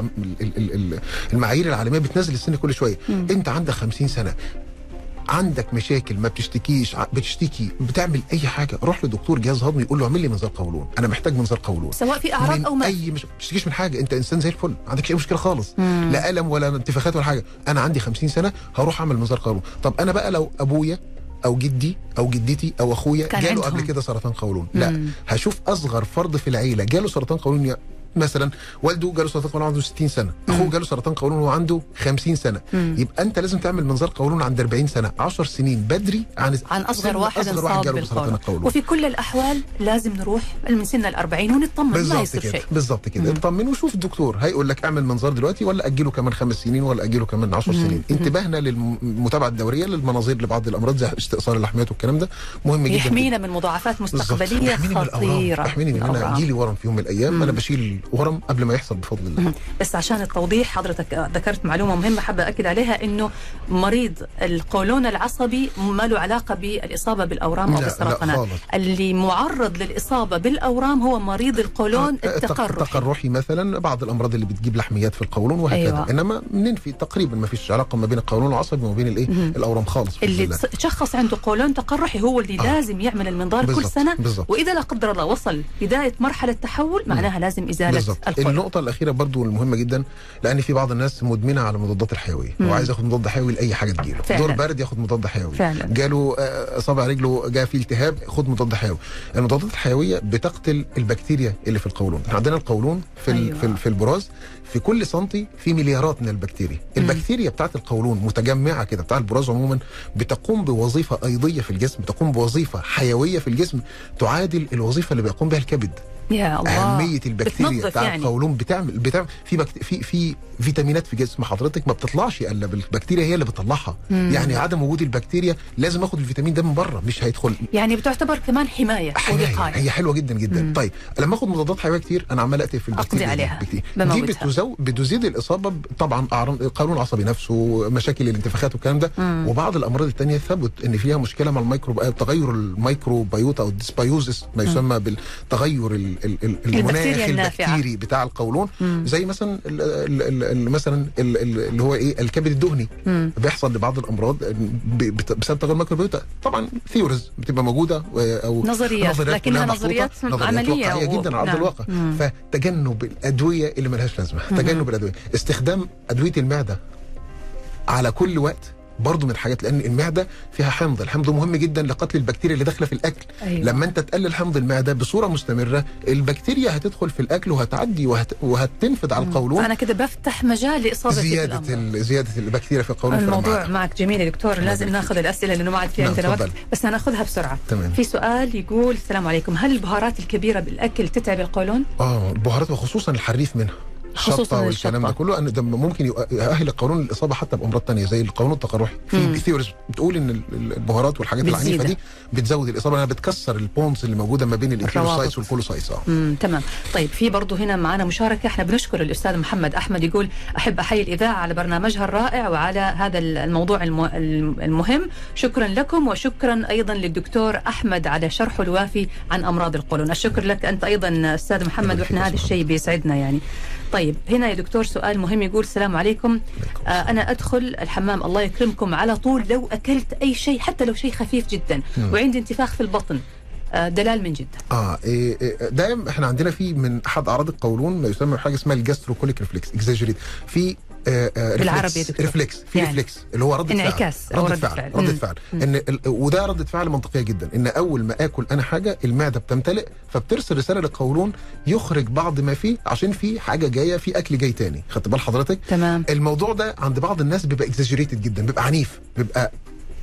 المعايير العالمية بتنزل السن كل شوية. مم. أنت عندك 50 سنة. عندك مشاكل ما بتشتكيش بتشتكي بتعمل أي حاجة روح لدكتور جهاز هضمي يقول له اعمل لي منظار قولون. أنا محتاج منظار قولون. سواء في أعراض من أو ما. أي مش بتشتكيش من حاجة أنت إنسان زي الفل ما عندكش أي مشكلة خالص. مم. لا ألم ولا انتفاخات ولا حاجة. أنا عندي 50 سنة هروح أعمل منظار قولون. طب أنا بقى لو أبويا أو جدي أو جدتي أو أخويا جاله عندهم. قبل كده سرطان قولون. لا مم. هشوف أصغر فرد في العيلة جاله سرطان قولون مثلا والده جاله سرطان قولون عنده 60 سنة. أخوه جاله سرطان قولون وهو عنده 50 سنة. مم. يبقى أنت لازم تعمل منظار قولون عند 40 سنة. 10 سنين بدري عن عن أصغر واحد أصغر واحد جاله سرطان القولون. وفي كل الأحوال لازم نروح من سن ال 40 ونطمن. ما يصير شيء. بالظبط كده. اطمن وشوف الدكتور هيقول لك اعمل منظار دلوقتي ولا أجله كمان خمس سنين ولا أجله كمان 10 سنين. انتباهنا للمتابعه الدورية للمناظير لبعض الأمراض زي استئصال اللحميات والكلام ده مهم جدا يحمينا من مضاعفات. مستقبلية يحميني من الأورام. خطيرة. يحميني من أنا. يجي لي ورم في يوم من الأيام. أنا بشيل ورم قبل ما يحصل بفضل الله. بس عشان التوضيح حضرتك آه، ذكرت معلومة مهمة حابة أكد عليها إنه مريض القولون العصبي ما له علاقة بالإصابة بالأورام أو بالسرطانات. اللي معرض للإصابة بالأورام هو مريض القولون آه، التق- التقرحي التقرحي مثلا بعض الأمراض اللي بتجيب لحميات في القولون وهكذا أيوة. إنما ننفي تقريبا ما فيش علاقة ما بين القولون العصبي وما بين الإيه الأورام خالص اللي تشخص عنده قولون تقرحي هو اللي آه. لازم يعمل المنظار كل بالضبط، سنة بالضبط. وإذا لا قدر الله وصل بداية مرحلة تحول معناها لازم إزالة بالظبط. القولون النقطة الأخيرة برضو المهمة جدا لأن في بعض الناس مدمنة على المضادات الحيوية مم. هو عايز ياخد مضاد حيوي لأي حاجة تجيله. فعلا. دور برد ياخد مضاد حيوي. فعلا. جاله آه، صابع رجله جاء فيه التهاب خد مضاد حيوي. المضادات الحيوية بتقتل البكتيريا اللي في القولون. إحنا عندنا القولون في أيوة. في, في البراز في كل سنتي في مليارات من البكتيريا. البكتيريا بتاعت القولون متجمعة كده بتاع البراز عموما بتقوم بوظيفة أيضية في الجسم بتقوم بوظيفة حيوية في الجسم تعادل الوظيفة اللي بيقوم بها الكبد. يا الله أهمية البكتيريا بتنظف بتاع يعني. القولون بتعمل بتعمل في بكت... في في فيتامينات في جسم حضرتك ما بتطلعش إلا بالبكتيريا هي اللي بتطلعها مم. يعني عدم وجود البكتيريا لازم آخد الفيتامين ده من بره مش هيدخل يعني بتعتبر كمان حماية حماية. هي حلوة جدا جدا مم. طيب لما آخد مضادات حيوية كتير أنا عمال اقتل في البكتيريا دي عليها. بكتير. دي. بتزو... بتزيد الإصابة طبعا اعراض القولون العصبي نفسه مشاكل الانتفاخات والكلام ده مم. وبعض الأمراض الثانية ثبت إن فيها مشكلة مع الميكرو تغير ال microbiota أو ال dysbiosis ما يسمى بالتغير ال... ال... ال... المناخ. البكتيري بتاع القولون مم. زي مثلا ال... ال... ال... ال... مثلا ال... ال... اللي هو إيه الكبد الدهني مم. بيحصل لبعض الأمراض بسبب تغير ال microbiota طبعا theories بتبقى موجودة و- أو نظريات، لكنها كلها محطوطة، نظريات نظريات عملية واقعية و- جدا على أرض نعم. الواقع مم. فتجنب الأدوية اللي ملهاش لازمة تجنب الأدوية استخدام أدوية المعدة على كل وقت برضه من الحاجات لأن المعدة فيها حمض الحمض مهم جدا لقتل البكتيريا اللي داخلة في الأكل أيوة. لما أنت تقلل حمض المعدة بصورة مستمرة البكتيريا هتدخل في الأكل وهتعدي وهت... وهتنفذ على القولون فأنا كده بفتح مجال لإصابة زيادة. ال... زيادة البكتيريا في القولون الموضوع فالمعدة. معك جميل يا دكتور لازم ناخذ الأسئلة لأنه ما عاد في عندنا وقت. بس هناخذها بسرعة تمام. في سؤال يقول السلام عليكم هل البهارات الكبيرة بالأكل تتعب القولون آه البهارات وخصوصا الحريف منها الشطه والكلام. ده كله. أن ده ممكن يؤهل القولون للإصابة حتى بأمراض تانية زي القولون التقرحي. في theories بتقول إن ال- ال- البهارات والحاجات العنيفة. دي بتزود الإصابة. لانها بتكسر ال bonds اللي موجودة ما بين ال enterocytes الروابط. وال colonocytes. آه. تمام. طيب في برضه هنا معنا مشاركة. إحنا بنشكر الأستاذ محمد أحمد يقول أحب أحيي الإذاعة على برنامجها الرائع وعلى هذا الموضوع الم- المهم. شكرا لكم وشكرا أيضا للدكتور أحمد على شرحه الوافي عن أمراض القولون. الشكر لك أنت أيضا أستاذ محمد وإحنا هذا الشيء بيسعدنا يعني. طيب هنا يا دكتور سؤال مهم يقول السلام عليكم. آه أنا أدخل الحمام الله يكرمكم على طول لو أكلت أي شيء حتى لو شيء خفيف جدا مم. وعندي انتفاخ في البطن. آه دلال من جدة. آه إيه إيه دايما إحنا عندنا في من أحد أعراض القولون ما يسمى بحاجة اسمها ال gastrocolic reflex exaggerate في بالعربي reflex- يا دكتور. reflex في يعني. reflex اللي هو رده انعكاس فعل رده ردة فعل فعل. رده. فعل. إن وده رده فعل منطقية جدا إن أول ما آكل أنا حاجة المعدة بتمتلئ فبترسل رسالة للقولون يخرج بعض ما فيه عشان في حاجة جاية في أكل جاي تاني خدت بال حضرتك تمام الموضوع ده عند بعض الناس بيبقى exaggerated جدا بيبقى عنيف بيبقى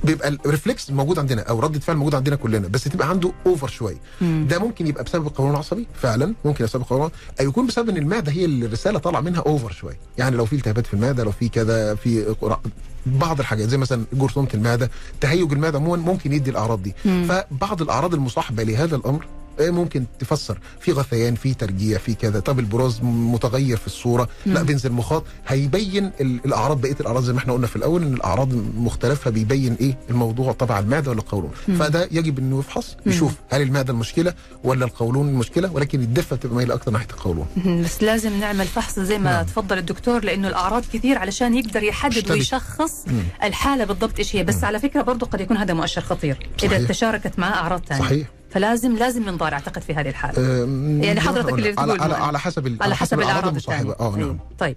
بيبقى ال reflex موجود عندنا أو رده فعل موجود عندنا كلنا بس تبقى عنده over شوية. ده ممكن يبقى بسبب القولون العصبي؟ فعلا ممكن بسبب القولون أو يكون بسبب إن المعدة هي اللي الرسالة طالعة منها over شوية يعني لو في التهابات في المعدة لو في كذا في بعض الحاجات زي مثلا جرثومة المعدة تهيج المعدة عموما ممكن يدي الأعراض دي. مم. فبعض الأعراض المصاحبة لهذا الأمر ممكن تفسر؟ في غثيان في ترجيع في كذا. طب البراز متغير في الصورة. لا بينزل مخاط. هيبين ال- الأعراض بقية الأعراض زي ما إحنا قلنا في الأول إن الأعراض مختلفة بيبين إيه؟ الموضوع تبع المعدة ولا القولون. فده يجب إنه يفحص يشوف هل المعدة المشكلة ولا القولون المشكلة ولكن الدفة بتبقى مايلة أكتر ناحية القولون. بس لازم نعمل فحص زي ما نعم. تفضل الدكتور لأنه الأعراض كثير علشان يقدر يحدد مشتبك. ويشخص الحالة بالضبط إيش هي. بس على فكرة برضو قد يكون هذا مؤشر خطير. إذا صحيح. تشاركت معه أعراض ثانية. صحيح. فلازم لازم ننظر أعتقد في هذه الحالة. يعني حضرتك اللي قلنا، على, تقول على, على حسب ال- على حسب الأعراض المصاحبه الثانية آه. نعم. طيب.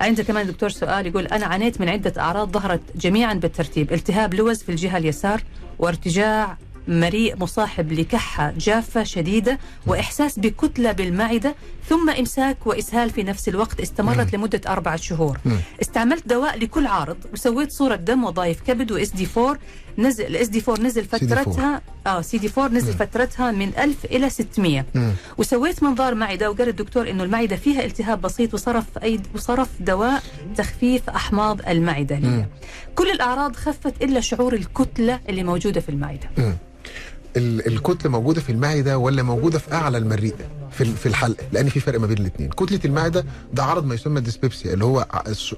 عندنا كمان دكتور سؤال يقول أنا عانيت من عدة أعراض ظهرت جميعا بالترتيب. التهاب لوز في الجهة اليسار وارتجاع مريء مصاحب لكحة جافة شديدة وإحساس بكتلة بالمعدة ثم إمساك وإسهال في نفس الوقت استمرت لمدة أربعة شهور. استعملت دواء لكل عارض. وسويت صورة دم وظائف كبد واس دي 4 نزل الاس دي 4 نزل CD4. فترتها آه سي دي 4 نزل فترتها من 1000 إلى 600 مم. وسويت منظار معدة وقال الدكتور إنه المعدة فيها التهاب بسيط وصرف أي وصرف دواء تخفيف أحماض المعدة لي. كل الأعراض خفت إلا شعور الكتلة اللي موجودة في المعدة. ال- الكتلة موجودة في المعدة ولا موجودة في أعلى المريء؟ في في الحلق لأن في فرق ما بين الاثنين كتلة المعدة ده عرض ما يسمى الديسبيبسيا اللي هو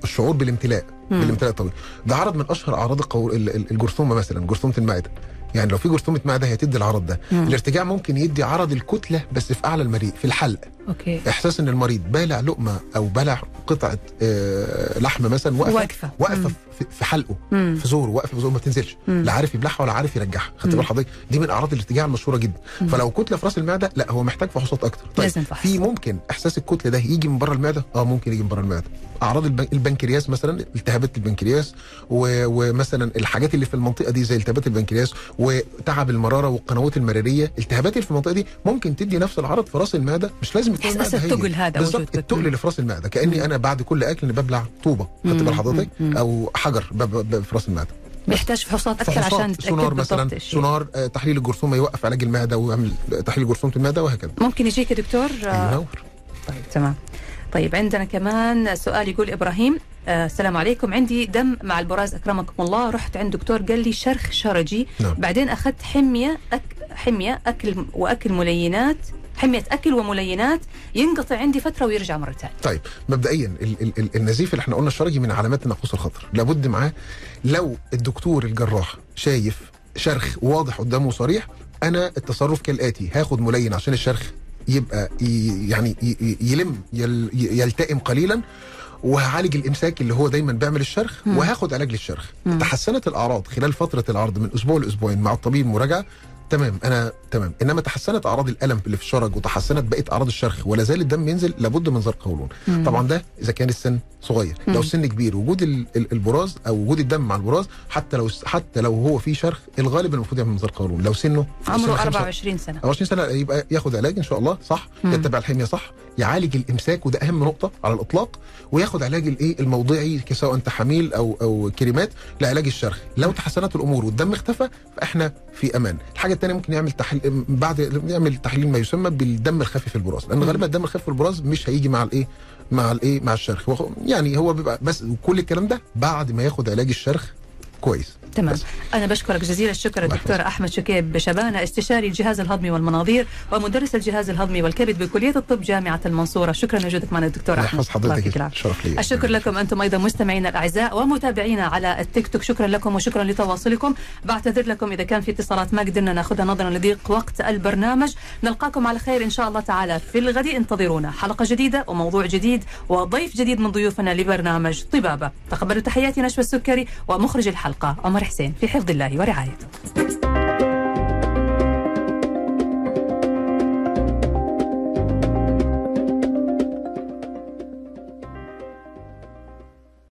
الشعور بالامتلاء بالامتلاء الطويل. ده عرض من أشهر أعراض القو... ال- ال- الجرثومة مثلا جرثومة المعدة. يعني لو في جرثومة معدة هي تدي العرض ده. الارتجاع ممكن يدي عرض الكتلة بس في أعلى المريء في الحلق. أوكي. إحساس إن المريض بالع لقمة أو بالع قطعة آه لحمة مثلا واقفه. واقفه مم. في, حلقه مم. في زوره واقفه في زوره ما بتنزلش لا عارف يبلعها ولا عارف يرجعها. خدت بال حضرتك دي من أعراض الارتجاع المشهورة جدا. فلو كتلة في رأس المعدة لا هو محتاج فحوصات أكتر. لازم فحص. في ممكن إحساس الكتلة ده يجي من بره المعدة؟ آه ممكن يجي من بره المعدة. أعراض الب- البنكرياس مثلا التهابات البنكرياس و- ومثلا الحاجات اللي في المنطقة دي زي التهابات البنكرياس وتعب المرارة والقنوات المرارية. التهابات اللي في المنطقة دي ممكن تدي نفس العرض في رأس المعدة مش لازم هي. التقل هذا بالظبط التقل اللي في راس المعدة. كأني أنا بعد كل أكل ببلع طوبة خدت بال حضرتك أو حجر في راس المعدة. بيحتاج فحوصات أكثر فحوصات، عشان تتأكد سونار مثلا. سونار آه، تحليل الجرثومة يوقف علاج المعدة ويعمل تحليل جرثومه المعدة وهكذا. ممكن يجيك يا دكتور؟ آه، ينور طيب تمام. طيب عندنا كمان سؤال يقول إبراهيم آه السلام عليكم. عندي دم مع البراز أكرمكم الله. رحت عند دكتور قال لي شرخ شرجي. نعم. بعدين أخذت حمية أك حمية أكل وأكل ملينات. حمية أكل وملينات ينقطع عندي فترة ويرجع مرة ثانية. طيب مبدئيا ال ال ال النزيف اللي إحنا قلنا الشرجي من علامات النقص الخطر. لابد معاه لو الدكتور الجراح شايف شرخ واضح قدامه صريح أنا التصرف كالآتي هاخد ملين عشان الشرخ يبقى ي- يعني ي- يلم يل يلتئم قليلا وهعالج الإمساك اللي هو دايما بيعمل الشرخ وهاخد علاج للشرخ. تحسنت الأعراض خلال فترة العرض من أسبوع لأسبوعين مع الطبيب مراجعة تمام أنا تمام. إنما تحسنت أعراض الألم اللي في الشرج وتحسنت بقيه أعراض الشرخ ولا زال الدم ينزل لابد من زرق قولون. طبعا ده إذا كان السن صغير. لو السن كبير وجود ال- ال- البراز أو وجود الدم مع البراز حتى لو حتى لو هو في شرخ الغالب المفروض يعمل زرق قولون. لو سنه عمره سنة. خمسة- 24 سنة. 24 سنة يبقى ياخد علاج إن شاء الله صح؟ يتبع الحمية صح؟ يعالج الامساك وده اهم نقطة على الإطلاق وياخد علاج الايه؟ الموضعي سواء تحاميل أو أو كريمات لعلاج الشرخ. لو تحسنت الأمور والدم اختفى فإحنا في أمان. الحاجة الثانية ممكن يعمل تحليل بعد يعمل تحليل ما يسمى بالدم الخفي في البراز. لأن غالبا الدم الخفي في البراز مش هيجي مع الايه؟ مع الايه؟ مع الشرخ. يعني هو بيبقى بس كل الكلام ده بعد ما ياخد علاج الشرخ كويس. تمام. بس. أنا بشكرك جزيل الشكر الدكتور أحمد شكيب شبانه استشاري الجهاز الهضمي والمناظير ومدرس الجهاز الهضمي والكبد بكلية الطب جامعة المنصورة. شكرا لوجودك معنا الدكتور الله أحمد. حضرتك. شرف لي. الشكر لكم أنتم أيضا مستمعينا الأعزاء ومتابعينا على التيك توك. شكرا لكم وشكرا لتواصلكم. بعتذر لكم إذا كان في اتصالات ما قدرنا ناخذها نظرا لضيق وقت البرنامج. نلقاكم على خير إن شاء الله تعالى في الغد. انتظرونا حلقة جديدة وموضوع جديد وضيف جديد من ضيوفنا لبرنامج طبابة. تقبلوا تحياتي نشوى السكري ومخرج الحلقة عمر حسين في حفظ الله ورعايته.